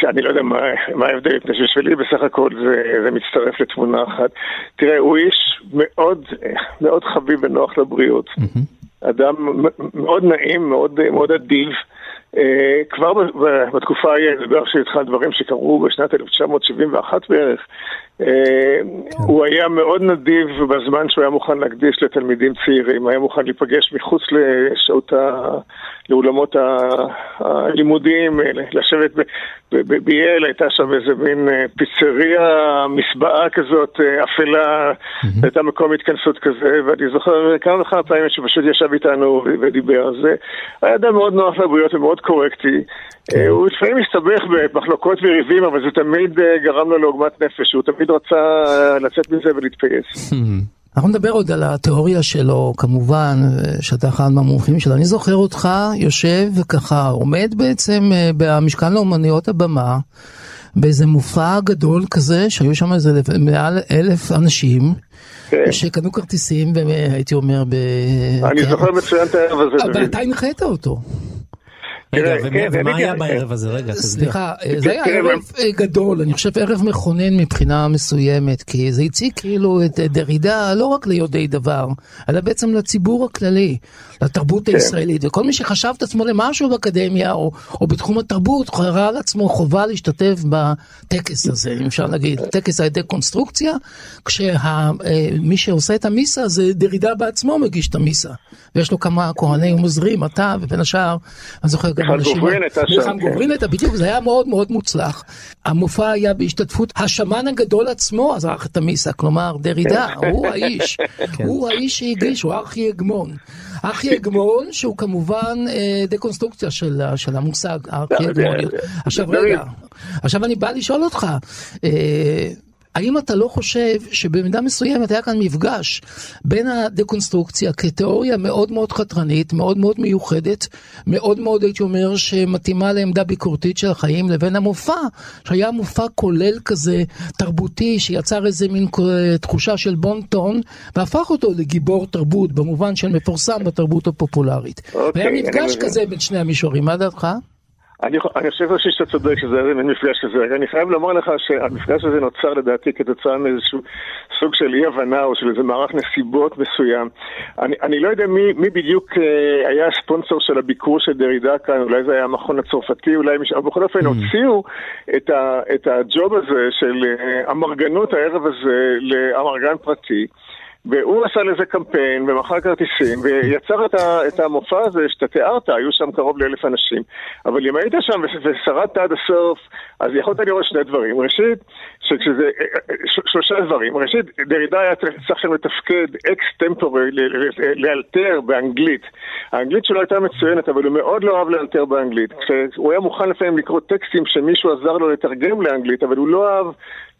שאני לא יודע מה, מה ההבדל, מפני שבשבילי בסך הכל זה, זה מצטרף לתמונה אחת. תראה, הוא איש מאוד, מאוד חביב ונוח לבריות. אדם מ- מאוד נעים, מאוד, מאוד אדיב. אה, כבר בתקופה ההיא, אני מדבר עכשיו איתך על דברים שקרו בשנת 1971 בערך. אה, הוא היה מאוד נדיב בזמן שהוא היה מוכן להקדיש לתלמידים צעירים, היה מוכן להיפגש מחוץ לשעות ה... לאולמות ה- הלימודיים, אה, לשבת ב- ב- ב- בייל, הייתה שם איזה מין אה, פיצריה, מסבעה כזאת אה, אפלה, הייתה מקום התכנסות כזה, ואני זוכר כמה וכמה פעמים שפשוט ישב איתנו ודיבר על זה. היה אדם מאוד נוח לבריות ומאוד קורקטי. אה, הוא לפעמים הסתבך במחלוקות וריבים, אבל זה תמיד אה, גרם לו לעוגמת נפש, הוא תמיד רצה אה, לצאת מזה ולהתפייס. אנחנו נדבר עוד על התיאוריה שלו, כמובן, אה, שאתה אחד מהמומחים שלו. אני זוכר אותך יושב וככה עומד בעצם אה, במשכן לאומניות הבמה, באיזה מופע גדול כזה, שהיו שם איזה מעל אלף אנשים, כן. שקנו כרטיסים, והייתי אומר, ב... אני כן. זוכר מצוין את הערב הזה. אבל דוד. אתה הנחית אותו. רגע, תראה, ומה- כן, אני היה בערב הזה? רגע, תסביר. סליחה, אה, זה היה ערב אה, גדול, אני חושב ערב מכונן מבחינה מסוימת, כי זה הציג כאילו את אה, דרידה לא רק ליודעי דבר, אלא בעצם לציבור הכללי, לתרבות כן. הישראלית, וכל מי שחשב את עצמו למשהו באקדמיה או, בתחום התרבות, ראה על עצמו חובה להשתתף בטקס הזה, אם אפשר להגיד, טקס על ידי קונסטרוקציה, כשמי שעושה את המיסה זה דרידה בעצמו מגיש את המיסה, ויש לו כמה כהנים עוזרים, אתה ובין השאר, אני זוכר מיכל אנשים... גוברין הייתה שם, כן. גוברין הייתה, בדיוק, זה היה מאוד מאוד מוצלח. המופע היה בהשתתפות השמן הגדול עצמו ערך את המיסה, כלומר דרידה, הוא האיש, הוא האיש שהגיש, הוא ארכי הגמון. ארכי הגמון שהוא כמובן אה, דקונסטרוקציה של, המושג ארכי הגמוניות. עכשיו רגע, עכשיו אני בא לשאול אותך, אה, האם אתה לא חושב שבמידה מסוימת היה כאן מפגש בין הדקונסטרוקציה כתיאוריה מאוד מאוד חתרנית, מאוד מאוד מיוחדת, מאוד מאוד הייתי אומר שמתאימה לעמדה ביקורתית של החיים, לבין המופע, שהיה מופע כולל כזה תרבותי, שיצר איזה מין תחושה של בון טון, והפך אותו לגיבור תרבות, במובן של מפורסם בתרבות הפופולרית. אוקיי, והיה מפגש. כזה בין שני המישורים, מה דעתך? אני, אני חושב ראשית שאתה צודק שזה היה מין מפגש כזה. אני חייב לומר לך שהמפגש הזה נוצר לדעתי כתוצאה מאיזשהו סוג של אי הבנה או של איזה מערך נסיבות מסוים. אני, אני לא יודע מי, מי בדיוק אה, היה הספונסר של הביקור של דרידה כאן, אולי זה היה המכון הצרפתי, אולי מישהו, אבל בכל אופן הוציאו את, ה, את הג'וב הזה של אה, אמרגנות הערב הזה לאמרגן פרטי. והוא עשה לזה קמפיין ומכר כרטיסים ויצר את, ה, את המופע הזה שאתה תיארת, היו שם קרוב לאלף אנשים. אבל אם היית שם ושרדת עד הסוף, אז יכולת לראות שני דברים. ראשית, שכשזה, ש- שלושה דברים. ראשית, דרידה היה צריך שם לתפקד אקס טמפורי, ל- ל- לאלתר באנגלית. האנגלית שלו הייתה מצוינת, אבל הוא מאוד לא אהב לאלתר באנגלית. כשהוא היה מוכן לפעמים לקרוא טקסטים שמישהו עזר לו לתרגם לאנגלית, אבל הוא לא אהב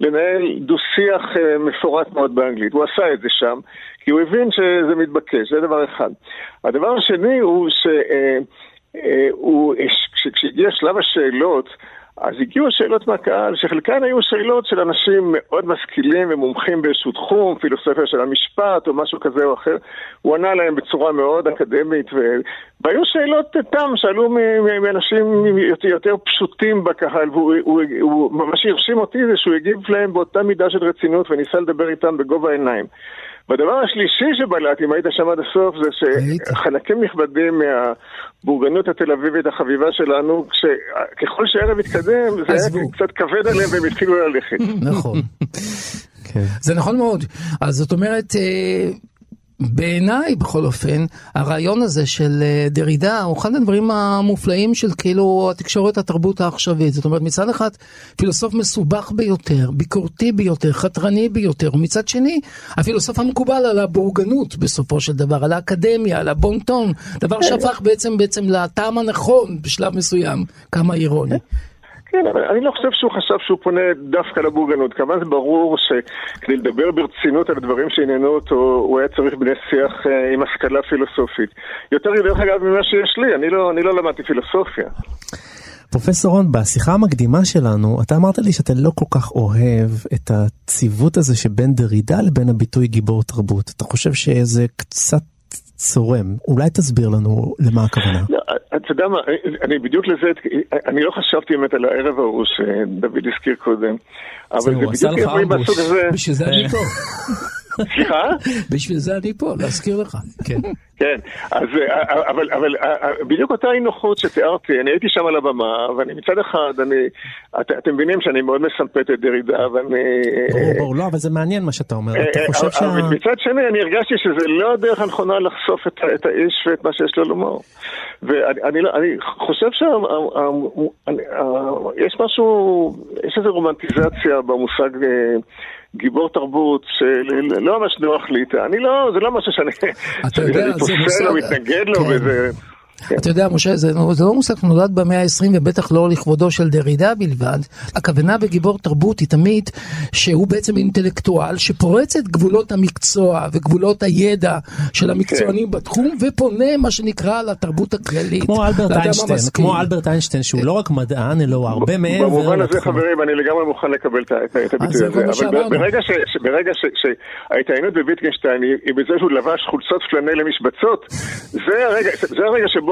לנהל דו-שיח אה, מפורט מאוד באנגלית. הוא עשה את זה שם, כי הוא הבין שזה מתבקש, זה דבר אחד. הדבר השני הוא שהוא, כשהגיע שלב השאלות, אז הגיעו שאלות מהקהל, שחלקן היו שאלות של אנשים מאוד משכילים ומומחים באיזשהו תחום, פילוסופיה של המשפט או משהו כזה או אחר. הוא ענה להם בצורה מאוד אקדמית, ו... והיו שאלות תם מ- מאנשים יותר, פשוטים בקהל, והוא הוא, הוא, שהרשים אותי זה שהוא הגיב להם באותה מידה של רצינות וניסה לדבר איתם בגובה העיניים. והדבר השלישי שבלט, אם היית שם עד הסוף, זה שחלקים נכבדים מהבורגנות התל אביבית החביבה שלנו, ככל שהערב התקדם, זה היה קצת כבד עליהם והם התחילו ללכת. נכון. זה נכון מאוד. אז זאת אומרת, אה, בעיניי בכל אופן, הרעיון הזה של אה, דרידה הוא אחד הדברים המופלאים של כאילו התקשורת התרבות העכשווית. זאת אומרת, מצד אחד פילוסוף מסובך ביותר, ביקורתי ביותר, חתרני ביותר, ומצד שני, הפילוסוף המקובל על הבורגנות בסופו של דבר, על האקדמיה, על הבונטון, דבר שהפך בעצם בעצם לטעם הנכון בשלב מסוים, כמה אירוני. כן, אבל אני לא חושב שהוא חשב שהוא פונה דווקא לבורגנות. כמובן זה ברור שכדי לדבר ברצינות על הדברים שעניינו אותו, הוא היה צריך בני שיח אה, עם השכלה פילוסופית. יותר דרך אגב ממה שיש לי, אני לא, אני לא למדתי פילוסופיה. פרופסור רון, בשיחה המקדימה שלנו, אתה אמרת לי שאתה לא כל כך אוהב את הציוות הזה שבין דרידה לבין הביטוי גיבור תרבות. אתה חושב שזה קצת צורם. אולי תסביר לנו למה הכוונה. לא, אתה יודע מה, אני בדיוק לזה, אני לא חשבתי באמת על הערב ההוא שדוד הזכיר קודם, אבל זה בדיוק אירועים מהסוג הזה. בשביל זה אני פה. סליחה? בשביל זה אני פה, להזכיר לך. כן. כן, אז, אבל, אבל בדיוק אותה אי נוחות שתיארתי, אני הייתי שם על הבמה, ואני מצד אחד, אני, את, אתם מבינים שאני מאוד מסמפת את דרידה, ואני... ברור, ברור, לא, אבל זה מעניין מה שאתה אומר, אתה חושב שה... מצד שני, אני הרגשתי שזה לא הדרך הנכונה לחשוף את, את האיש ואת מה שיש לו לומר. ואני אני, אני חושב שיש משהו, יש איזו רומנטיזציה במושג... גיבור תרבות שלא ממש נוח לי איתה, אני לא, זה לא משהו שאני פוסל או מתנגד לו וזה... אתה יודע, משה, זה, זה לא מושג נולד במאה ה-20 ובטח לא לכבודו של דרידה בלבד. הכוונה בגיבור תרבות היא תמיד שהוא בעצם אינטלקטואל שפורץ את גבולות המקצוע וגבולות הידע של המקצוענים כן. בתחום ופונה מה שנקרא לתרבות הכללית. כמו אלברט איינשטיין, כמו אלברט איינשטיין שהוא לא רק מדען אלא הוא הרבה מעבר. במובן הזה חברים אני לגמרי מוכן לקבל את הביטוי הזה, אבל ברגע שההתעניינות בוויטגנשטיין היא בזה שהוא לבש חולצות פלנל למשבצות, זה הרגע שבו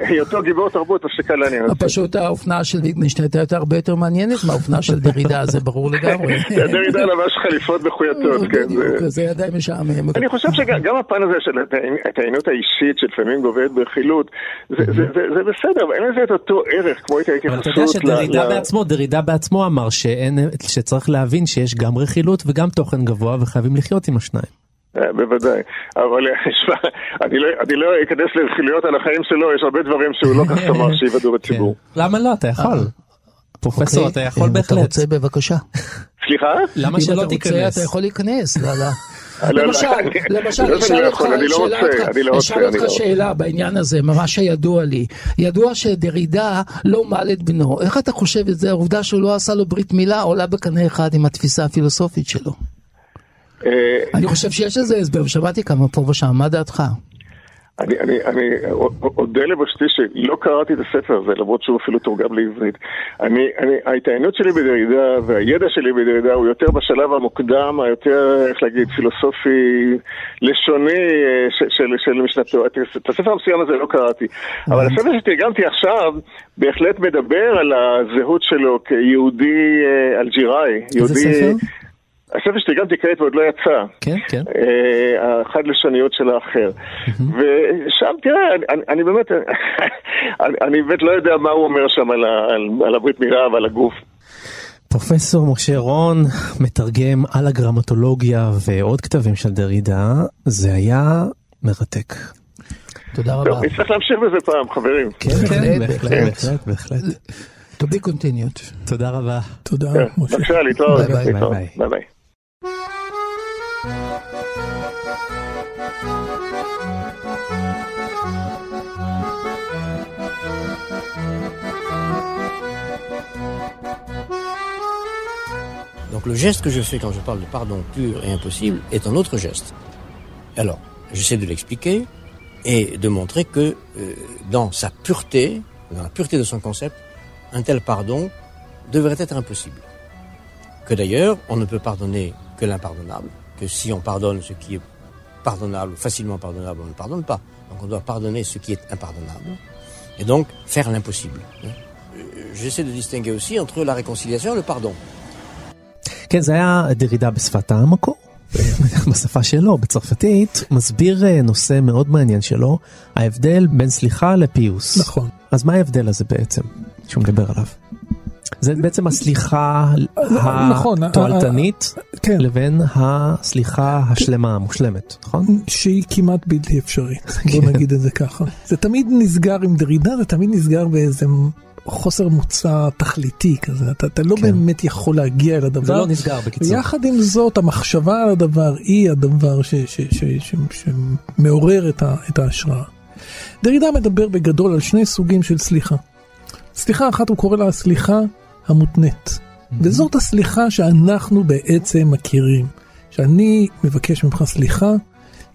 היותו גיבור תרבות לעניין אותי. פשוט האופנה של ויטגנשטיין הייתה הרבה יותר מעניינת מהאופנה של דרידה, זה ברור לגמרי. דרידה לבש חליפות מחויטות, כן. זה עדיין משעמם. אני חושב שגם הפן הזה של ההתעניינות האישית שלפעמים גובלת ברכילות, זה בסדר, אבל אין לזה את אותו ערך כמו את ההתייחסות. אבל אתה יודע שדרידה בעצמו, דרידה בעצמו אמר שצריך להבין שיש גם רכילות וגם תוכן גבוה וחייבים לחיות עם השניים. בוודאי, אבל אני לא, אני לא אכנס לרכילויות על החיים שלו, יש הרבה דברים שהוא לא כך שמח שיוודאו בציבור. למה לא? אתה יכול. פרופסור, אתה יכול בהחלט. אם אתה רוצה, בבקשה. סליחה? למה שלא תיכנס? אתה יכול להיכנס. לא, לא, למשל, למשל, לא אשאל לא אותך, יכול, אני לא שאלה בעניין הזה, ממה שידוע לי. ידוע שדרידה לא מל את בנו. איך אתה חושב את זה? העובדה שהוא לא עשה לו ברית מילה עולה בקנה אחד עם התפיסה הפילוסופית שלו. אה, אני חושב שיש לזה הסבר, שמעתי כמה פה ושם, מה דעתך? אני, אני, אני אודה לבושתי שלא קראתי את הספר הזה, למרות שהוא אפילו תורגם לעברית. אני, אני, ההתעניינות שלי בדרידה והידע שלי בדרידה הוא יותר בשלב המוקדם, היותר, איך להגיד, פילוסופי, לשוני אה, ש- של, של משנתו. את את הספר המסוים הזה לא קראתי. אבל הספר שתרגמתי עכשיו בהחלט מדבר על הזהות שלו כיהודי אה, אלג'יראי. איזה. ספר? הספר שתרגמתי כעת ועוד לא יצא. כן, כן. אה, החד לשוניות של האחר. ושם, תראה, אני- אני, אני באמת, אני, אני באמת לא יודע מה הוא אומר שם על, ה- על, על הברית מילה ועל הגוף. פרופסור משה רון מתרגם על הגרמטולוגיה ועוד כתבים של דרידה, זה היה מרתק. תודה רבה. טוב, נצטרך להמשיך בזה פעם, חברים. כן, בהחלט, בהחלט, בהחלט. To be continued. תודה רבה. תודה, כן, משה. בבקשה, להתראות. ביי ביי. Donc le geste que je fais quand je parle de pardon pur et impossible est un autre geste. Alors, j'essaie de l'expliquer et de montrer que euh, dans sa pureté, dans la pureté de son concept, un tel pardon devrait être impossible. Que d'ailleurs, on ne peut pardonner que l'impardonnable, que si on pardonne ce qui est pardonnable, facilement pardonnable, on ne pardonne pas. Donc on doit pardonner ce qui est impardonnable et donc faire l'impossible. hein. Euh, J'essaie de distinguer aussi entre la réconciliation et le pardon. כן, זה היה דרידה בשפת המקור. בשפה שלו, בצרפתית, מסביר אה, נושא מאוד מעניין שלו, ההבדל בין סליחה לפיוס. נכון. אז מה ההבדל הזה בעצם, שהוא מדבר עליו? זה בעצם הסליחה נכון, התועלתנית כן. לבין הסליחה השלמה, המושלמת, נכון? שהיא כמעט בלתי אפשרית, בוא נגיד את זה ככה. זה תמיד נסגר עם דרידה, זה תמיד נסגר באיזה חוסר מוצא תכליתי כזה, אתה, אתה לא כן. באמת יכול להגיע אל הדבר. זה לא נסגר בקיצור. ויחד עם זאת, המחשבה על הדבר היא הדבר ש, ש, ש, ש, שמעורר את, ה, את ההשראה. דרידה מדבר בגדול על שני סוגים של סליחה. סליחה אחת הוא קורא לה הסליחה המותנית. וזאת הסליחה שאנחנו בעצם מכירים. שאני מבקש ממך סליחה,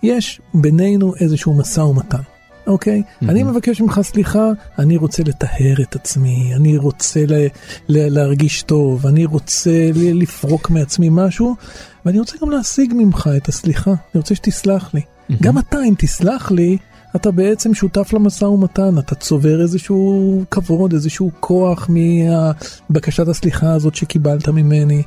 יש בינינו איזשהו משא ומתן. אוקיי? Mm-hmm. אני מבקש ממך סליחה, אני רוצה לטהר את עצמי, אני רוצה ל- ל- להרגיש טוב, אני רוצה ל- לפרוק מעצמי משהו, ואני רוצה גם להשיג ממך את הסליחה, אני רוצה שתסלח לי. Mm-hmm. גם אתה, אם תסלח לי, אתה בעצם שותף למשא ומתן, אתה צובר איזשהו כבוד, איזשהו כוח מבקשת הסליחה הזאת שקיבלת ממני.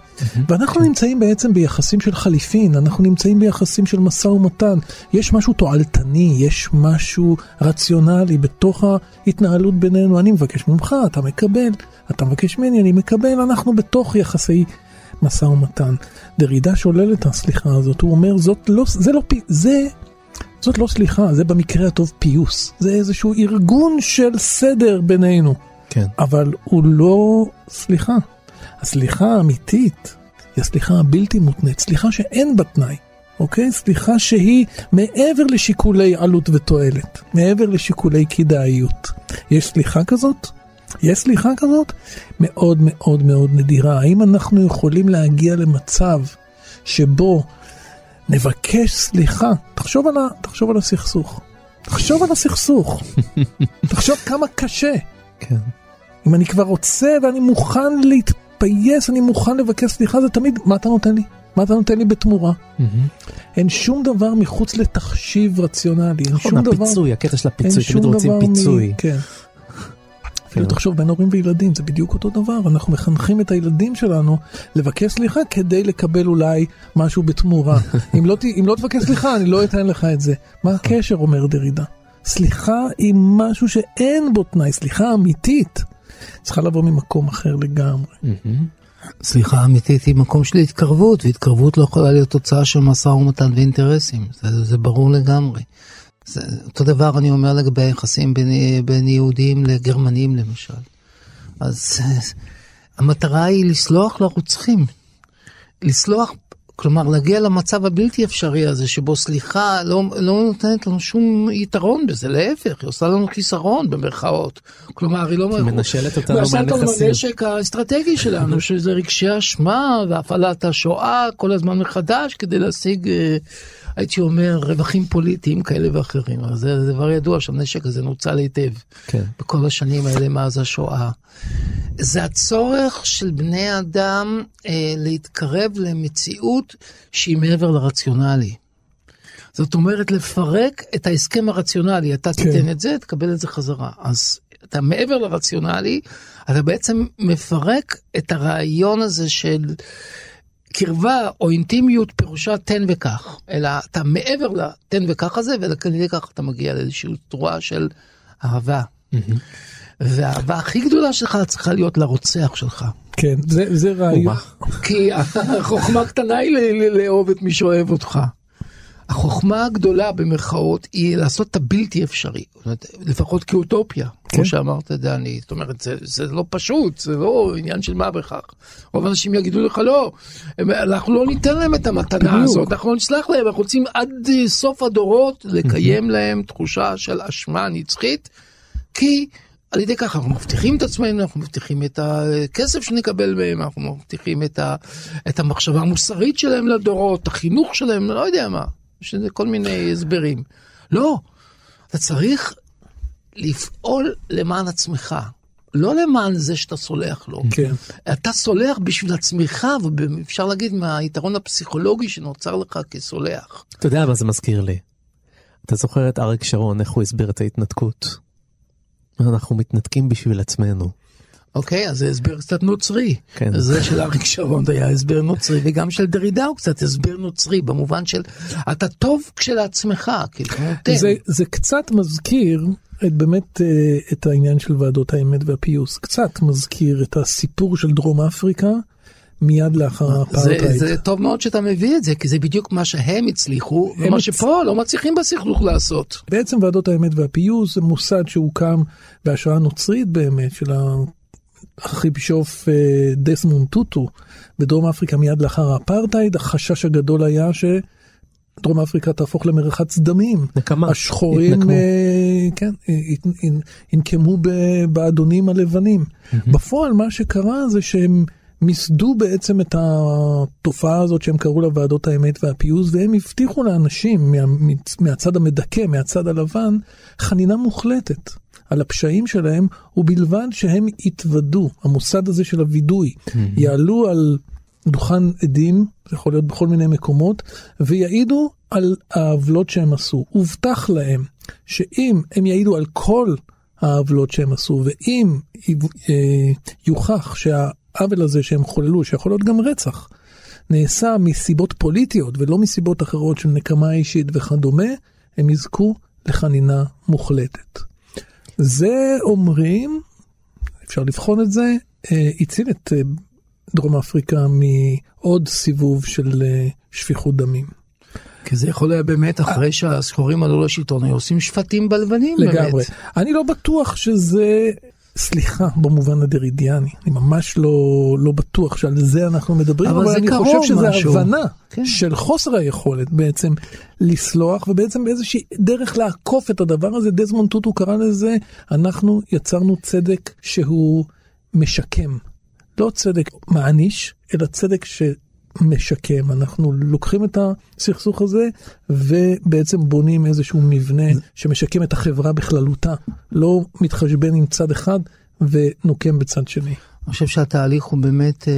ואנחנו נמצאים בעצם ביחסים של חליפין, אנחנו נמצאים ביחסים של משא ומתן. יש משהו תועלתני, יש משהו רציונלי בתוך ההתנהלות בינינו. אני מבקש ממך, אתה מקבל, אתה מבקש ממני, אני מקבל, אנחנו בתוך יחסי משא ומתן. דרידה שולל את הסליחה הזאת, הוא אומר, זאת לא, זה לא, זה זאת לא סליחה, זה במקרה הטוב פיוס. זה איזשהו ארגון של סדר בינינו. כן. אבל הוא לא סליחה. הסליחה האמיתית היא הסליחה הבלתי מותנית, סליחה שאין בה תנאי, אוקיי? סליחה שהיא מעבר לשיקולי עלות ותועלת, מעבר לשיקולי כדאיות. יש סליחה כזאת? יש סליחה כזאת? מאוד מאוד מאוד נדירה. האם אנחנו יכולים להגיע למצב שבו נבקש סליחה, תחשוב על, ה, תחשוב על הסכסוך. תחשוב על הסכסוך. תחשוב כמה קשה. כן. אם אני כבר רוצה ואני מוכן להתפייס, אני מוכן לבקש סליחה, זה תמיד, מה אתה נותן לי? מה אתה נותן לי בתמורה? אין שום דבר מחוץ לתחשיב רציונלי, אין נכון, שום דבר... הפיצוי, הקטע של הפיצוי, תמיד רוצים מ- פיצוי. כן. אפילו תחשוב בין הורים וילדים זה בדיוק אותו דבר. אנחנו מחנכים את הילדים שלנו לבקש סליחה כדי לקבל אולי משהו בתמורה. אם לא אם לא תבקש סליחה אני לא אתן לך את זה. מה הקשר? אומר דרידה. סליחה היא משהו שאין בו תנאי סליחה אמיתית. צריכה לבוא ממקום אחר לגמרי. סליחה אמיתית היא מקום של התקרבות, והתקרבות לא יכולה להיות תוצאה של משא ומתן ואינטרסים, זה, זה ברור לגמרי. זה, אותו דבר אני אומר לגבי היחסים בין, בין יהודים לגרמנים למשל. אז המטרה היא לסלוח לרוצחים. לסלוח כלומר, להגיע למצב הבלתי אפשרי הזה, שבו סליחה לא, לא נותנת לנו שום יתרון בזה, להפך, היא עושה לנו חיסרון במרכאות. כלומר, היא לא... מנשלת אותנו ועושה אותנו מהנכסים. הנשק האסטרטגי שלנו, שזה רגשי אשמה והפעלת השואה כל הזמן מחדש, כדי להשיג, אה, הייתי אומר, רווחים פוליטיים כאלה ואחרים. אז זה זה דבר ידוע שהנשק הזה נוצל היטב. כן. בכל השנים האלה מאז השואה. זה הצורך של בני אדם אה, להתקרב למציאות שהיא מעבר לרציונלי. זאת אומרת, לפרק את ההסכם הרציונלי, אתה כן. תיתן את זה, תקבל את זה חזרה. אז אתה מעבר לרציונלי, אתה בעצם מפרק את הרעיון הזה של קרבה או אינטימיות פירושה תן וקח, אלא אתה מעבר לתן וקח הזה, ידי כך אתה מגיע לאיזושהי צורה של אהבה. והאהבה הכי גדולה שלך צריכה להיות לרוצח שלך. כן, זה, זה רעיון. כי החוכמה הקטנה היא לאהוב את מי שאוהב אותך. החוכמה הגדולה במרכאות היא לעשות את הבלתי אפשרי, לפחות כאוטופיה, כן. כמו שאמרת דני, זאת אומרת זה, זה לא פשוט, זה לא עניין של מה בכך. רוב האנשים יגידו לך לא, אנחנו לא ניתן להם את המתנה בדיוק. הזאת, אנחנו לא נסלח להם, אנחנו רוצים עד אה, סוף הדורות לקיים להם תחושה של אשמה נצחית, כי על ידי כך אנחנו מבטיחים את עצמנו, אנחנו מבטיחים את הכסף שנקבל מהם, אנחנו מבטיחים את, ה, את המחשבה המוסרית שלהם לדורות, החינוך שלהם, לא יודע מה, יש לזה כל מיני הסברים. לא, אתה צריך לפעול למען עצמך, לא למען זה שאתה סולח לו. כן. אתה סולח בשביל עצמך, ואפשר להגיד מהיתרון הפסיכולוגי שנוצר לך כסולח. אתה יודע מה זה מזכיר לי? אתה זוכר את אריק שרון, איך הוא הסביר את ההתנתקות? אנחנו מתנתקים בשביל עצמנו. אוקיי, אז זה הסבר קצת נוצרי. כן. זה של אריק שרון היה הסבר נוצרי, וגם של דרידה הוא קצת הסבר נוצרי, במובן של אתה טוב כשלעצמך, כאילו, נותן. זה, זה קצת מזכיר את באמת אה, את העניין של ועדות האמת והפיוס. קצת מזכיר את הסיפור של דרום אפריקה מיד לאחר זה, האפרטהייד. זה טוב מאוד שאתה מביא את זה, כי זה בדיוק מה שהם הצליחו, ומה הצ- שפה לא מצליחים בסכסוך לעשות. בעצם ועדות האמת והפיוס זה מוסד שהוקם בהשראה נוצרית באמת של הארכיבישוף אה, דסמונד טוטו בדרום אפריקה מיד לאחר האפרטהייד. החשש הגדול היה שדרום אפריקה תהפוך למרחץ דמים. נקמה. השחורים התנקמו. אה, כן, אה, ינקמו באדונים הלבנים. בפועל מה שקרה זה שהם מיסדו בעצם את התופעה הזאת שהם קראו לה ועדות האמת והפיוס והם הבטיחו לאנשים מה, מהצד המדכא, מהצד הלבן, חנינה מוחלטת. על הפשעים שלהם, ובלבד שהם יתוודו, המוסד הזה של הווידוי, יעלו על דוכן עדים, זה יכול להיות בכל מיני מקומות, ויעידו על העוולות שהם עשו. הובטח להם שאם הם יעידו על כל העוולות שהם עשו, ואם אה, יוכח שהעוול הזה שהם חוללו, שיכול להיות גם רצח, נעשה מסיבות פוליטיות ולא מסיבות אחרות של נקמה אישית וכדומה, הם יזכו לחנינה מוחלטת. זה אומרים, אפשר לבחון את זה, אה, הציל את אה, דרום אפריקה מעוד סיבוב של אה, שפיכות דמים. כי זה יכול היה באמת, אחרי שהשחורים עלו לשלטון, היו עושים שפטים בלבנים לגמרי. באמת. אני לא בטוח שזה, סליחה, במובן הדרידיאני, אני ממש לא, לא בטוח שעל זה אנחנו מדברים, אבל אבל אני חושב שזה משהו. הבנה כן. של חוסר היכולת בעצם לסלוח, ובעצם באיזושהי דרך לעקוף את הדבר הזה, דזמונד טוטו קרא לזה, אנחנו יצרנו צדק שהוא משקם. לא צדק מעניש, אלא צדק ש... משקם, אנחנו לוקחים את הסכסוך הזה ובעצם בונים איזשהו מבנה שמשקם את החברה בכללותה, לא מתחשבן עם צד אחד ונוקם בצד שני. אני חושב שהתהליך הוא באמת אה,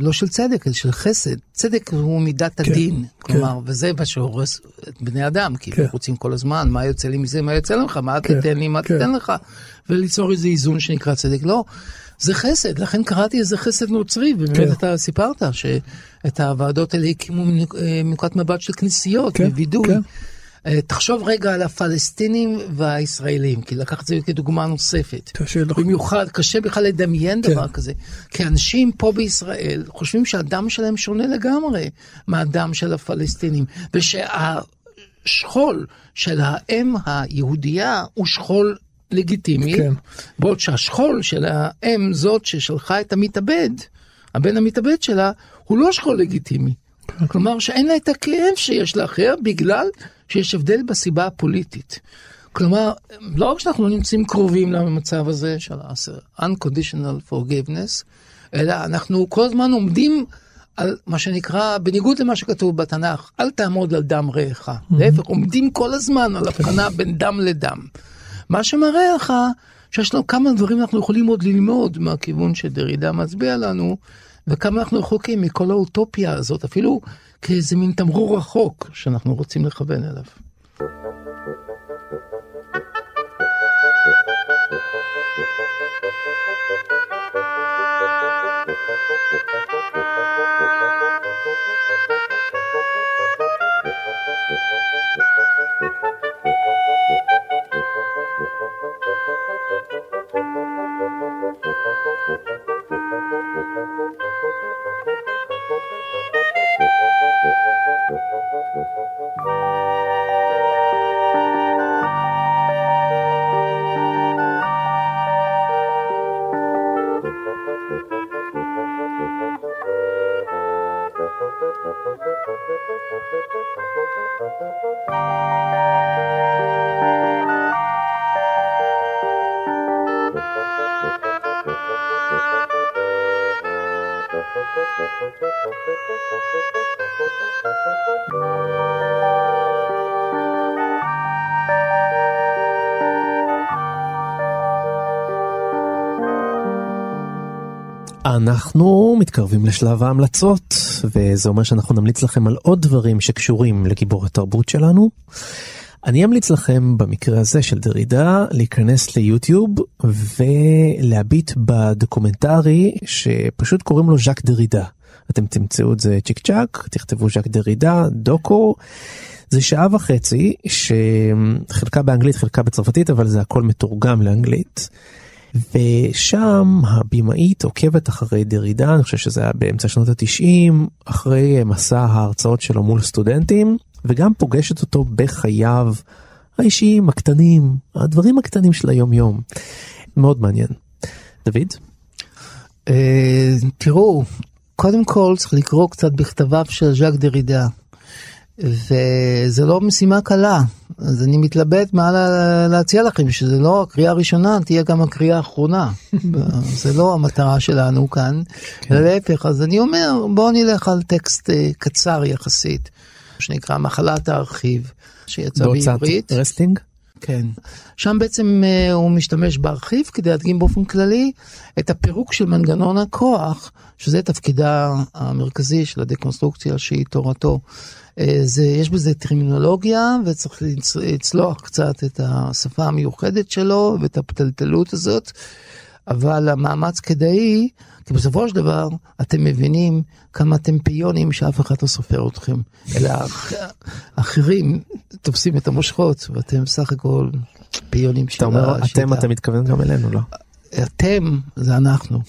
לא של צדק, אלא של חסד. צדק הוא מידת כן, הדין, כן. כלומר, וזה מה שהורס את בני אדם, כי כן. הם רוצים כל הזמן, מה יוצא לי מזה, מה יוצא לך, מה כן, תיתן לי, מה כן. תיתן לך, וליצור איזה איזון שנקרא צדק. לא, זה חסד, לכן קראתי איזה חסד נוצרי, ובאמת כן. אתה סיפרת שאת הוועדות האלה הקימו אה, מנקודת מבט של כנסיות, כן, ווידוי. כן. אה, תחשוב רגע על הפלסטינים והישראלים, כי לקחת את זה כדוגמה נוספת. לך. במיוחד, קשה בכלל לדמיין כן. דבר כזה. כי אנשים פה בישראל חושבים שהדם שלהם שונה לגמרי מהדם של הפלסטינים, ושהשכול של האם היהודייה הוא שכול לגיטימי, כן. בעוד שהשכול של האם זאת ששלחה את המתאבד, הבן המתאבד שלה, הוא לא שכול לגיטימי. כלומר שאין לה את הכאב שיש לאחר בגלל שיש הבדל בסיבה הפוליטית. כלומר, לא רק שאנחנו לא נמצאים קרובים למצב הזה של unconditional forgiveness, אלא אנחנו כל הזמן עומדים על מה שנקרא, בניגוד למה שכתוב בתנ"ך, אל תעמוד על דם רעך. להפך, עומדים כל הזמן על הבחנה בין דם לדם. מה שמראה לך שיש לנו כמה דברים אנחנו יכולים עוד ללמוד מהכיוון שדרידה מצביע לנו, וכמה אנחנו רחוקים מכל האוטופיה הזאת, אפילו כאיזה מין תמרור רחוק שאנחנו רוצים לכוון אליו. אנחנו מתקרבים לשלב ההמלצות, וזה אומר שאנחנו נמליץ לכם על עוד דברים שקשורים לגיבור התרבות שלנו. אני אמליץ לכם במקרה הזה של דרידה להיכנס ליוטיוב ולהביט בדוקומנטרי שפשוט קוראים לו ז'אק דרידה. אתם תמצאו את זה צ'יק צ'אק, תכתבו ז'אק דרידה, דוקו. זה שעה וחצי שחלקה באנגלית חלקה בצרפתית אבל זה הכל מתורגם לאנגלית. ושם הבמאית עוקבת אחרי דרידה, אני חושב שזה היה באמצע שנות התשעים, אחרי מסע ההרצאות שלו מול סטודנטים, וגם פוגשת אותו בחייו האישיים, הקטנים, הדברים הקטנים של היום יום. מאוד מעניין. דוד? אה, תראו, קודם כל צריך לקרוא קצת בכתביו של ז'אק דרידה. וזה לא משימה קלה, אז אני מתלבט מה להציע לכם, שזה לא הקריאה הראשונה, תהיה גם הקריאה האחרונה. זה לא המטרה שלנו כאן, כן. להפך, אז אני אומר, בואו נלך על טקסט אה, קצר יחסית, שנקרא מחלת הארכיב, שיצא בעברית. בהוצאת? כן. שם בעצם uh, הוא משתמש בארכיב כדי להדגים באופן כללי את הפירוק של מנגנון הכוח, שזה תפקידה המרכזי של הדקונסטרוקציה שהיא תורתו. אה, זה, יש בזה טרמינולוגיה וצריך לצלוח קצת את השפה המיוחדת שלו ואת הפתלתלות הזאת, אבל המאמץ כדאי, כי בסופו של דבר אתם מבינים כמה אתם פיונים שאף אחד לא סופר אתכם, אלא אחרים תופסים את המושכות ואתם סך הכל פיונים של השיטה. אתה אומר אתם, אתה מתכוון גם אלינו, לא? אתם זה אנחנו,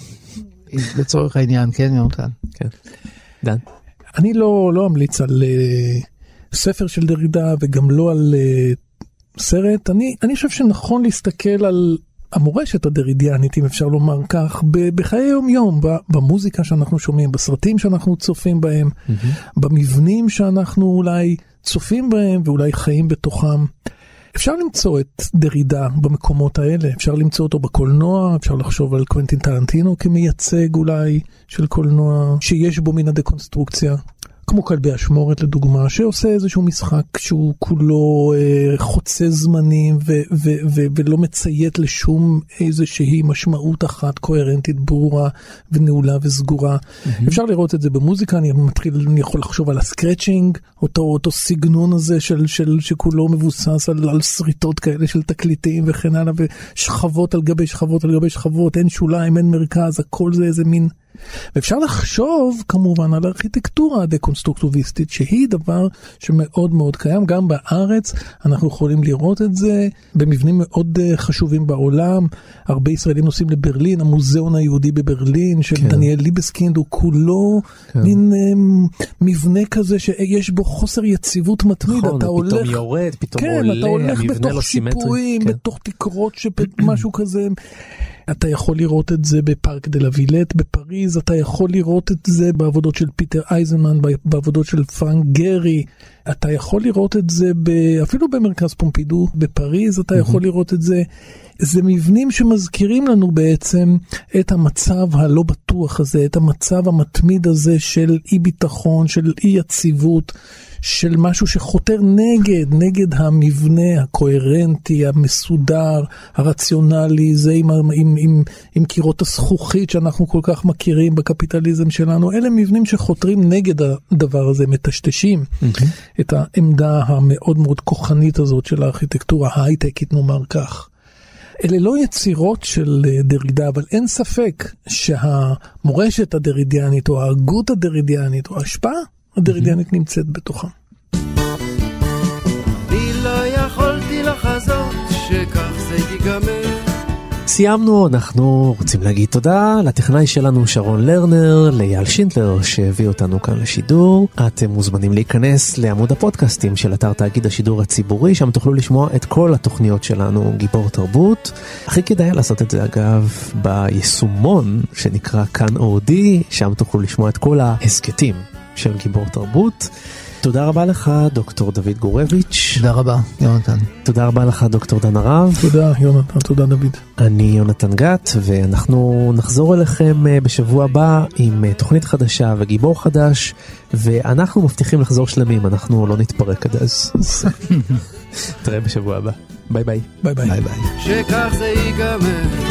לצורך העניין, כן יונתן? כן. דן? אני לא, לא אמליץ על uh, ספר של דרידה וגם לא על uh, סרט. אני, אני חושב שנכון להסתכל על המורשת הדרידיאנית, אם אפשר לומר כך, בחיי יום יום, במוזיקה שאנחנו שומעים, בסרטים שאנחנו צופים בהם, mm-hmm. במבנים שאנחנו אולי צופים בהם ואולי חיים בתוכם. אפשר למצוא את דרידה במקומות האלה, אפשר למצוא אותו בקולנוע, אפשר לחשוב על קוונטין טרנטינו כמייצג אולי של קולנוע שיש בו מן הדקונסטרוקציה. כמו כלבי אשמורת לדוגמה, שעושה איזשהו משחק שהוא כולו אה, חוצה זמנים ו- ו- ו- ולא מציית לשום איזושהי משמעות אחת קוהרנטית, ברורה ונעולה וסגורה. Mm-hmm. אפשר לראות את זה במוזיקה, אני מתחיל, אני יכול לחשוב על הסקרצ'ינג, אותו, אותו סגנון הזה של, של, שכולו מבוסס על, על שריטות כאלה של תקליטים וכן הלאה, ושכבות על גבי שכבות על גבי שכבות, אין שוליים, אין מרכז, הכל זה איזה מין... ואפשר לחשוב כמובן על ארכיטקטורה הדקונסטרוקטיביסטית שהיא דבר שמאוד מאוד קיים גם בארץ אנחנו יכולים לראות את זה במבנים מאוד אה, חשובים בעולם הרבה ישראלים נוסעים לברלין המוזיאון היהודי בברלין של כן. דניאל ליבסקינד הוא כולו כן. מין um, מבנה כזה שיש בו חוסר יציבות מתמיד נכון, אתה הולך פתאום יורד פתאום כן, עולה אתה הולך בתוך לא שיפועים כן. בתוך תקרות שמשהו כזה. אתה יכול לראות את זה בפארק דה לה וילט בפריז, אתה יכול לראות את זה בעבודות של פיטר אייזנמן, בעבודות של פרנק גרי, אתה יכול לראות את זה ב... אפילו במרכז פומפידו בפריז, אתה יכול לראות את זה. זה מבנים שמזכירים לנו בעצם את המצב הלא בטוח הזה, את המצב המתמיד הזה של אי ביטחון, של אי יציבות, של משהו שחותר נגד, נגד המבנה הקוהרנטי, המסודר, הרציונלי, זה עם, עם, עם, עם קירות הזכוכית שאנחנו כל כך מכירים בקפיטליזם שלנו, אלה מבנים שחותרים נגד הדבר הזה, מטשטשים mm-hmm. את העמדה המאוד מאוד כוחנית הזאת של הארכיטקטורה ההייטקית, נאמר כך. אלה לא יצירות של אה, דרידה, אבל אין ספק שהמורשת הדרידיאנית או ההגות הדרידיאנית או ההשפעה הדרידיאנית mm-hmm. נמצאת בתוכם. אני לא יכולתי לחזות שכך זה ייגמר. סיימנו, אנחנו רוצים להגיד תודה לטכנאי שלנו שרון לרנר, לאייל שינדלר שהביא אותנו כאן לשידור. אתם מוזמנים להיכנס לעמוד הפודקאסטים של אתר תאגיד השידור הציבורי, שם תוכלו לשמוע את כל התוכניות שלנו, גיבור תרבות. הכי כדאי לעשות את זה אגב ביישומון שנקרא כאן אודי, שם תוכלו לשמוע את כל ההסכתים של גיבור תרבות. תודה רבה לך, דוקטור דוד גורביץ'. תודה רבה, יונתן. תודה רבה לך, דוקטור דן הרב. תודה, יונתן, תודה, דוד. אני יונתן גת, ואנחנו נחזור אליכם אה, בשבוע הבא עם אה, תוכנית חדשה וגיבור חדש, ואנחנו מבטיחים לחזור שלמים, אנחנו לא נתפרק עד אז. נתראה בשבוע הבא. ביי ביי. ביי ביי. ביי ביי. שכך זה ייגמר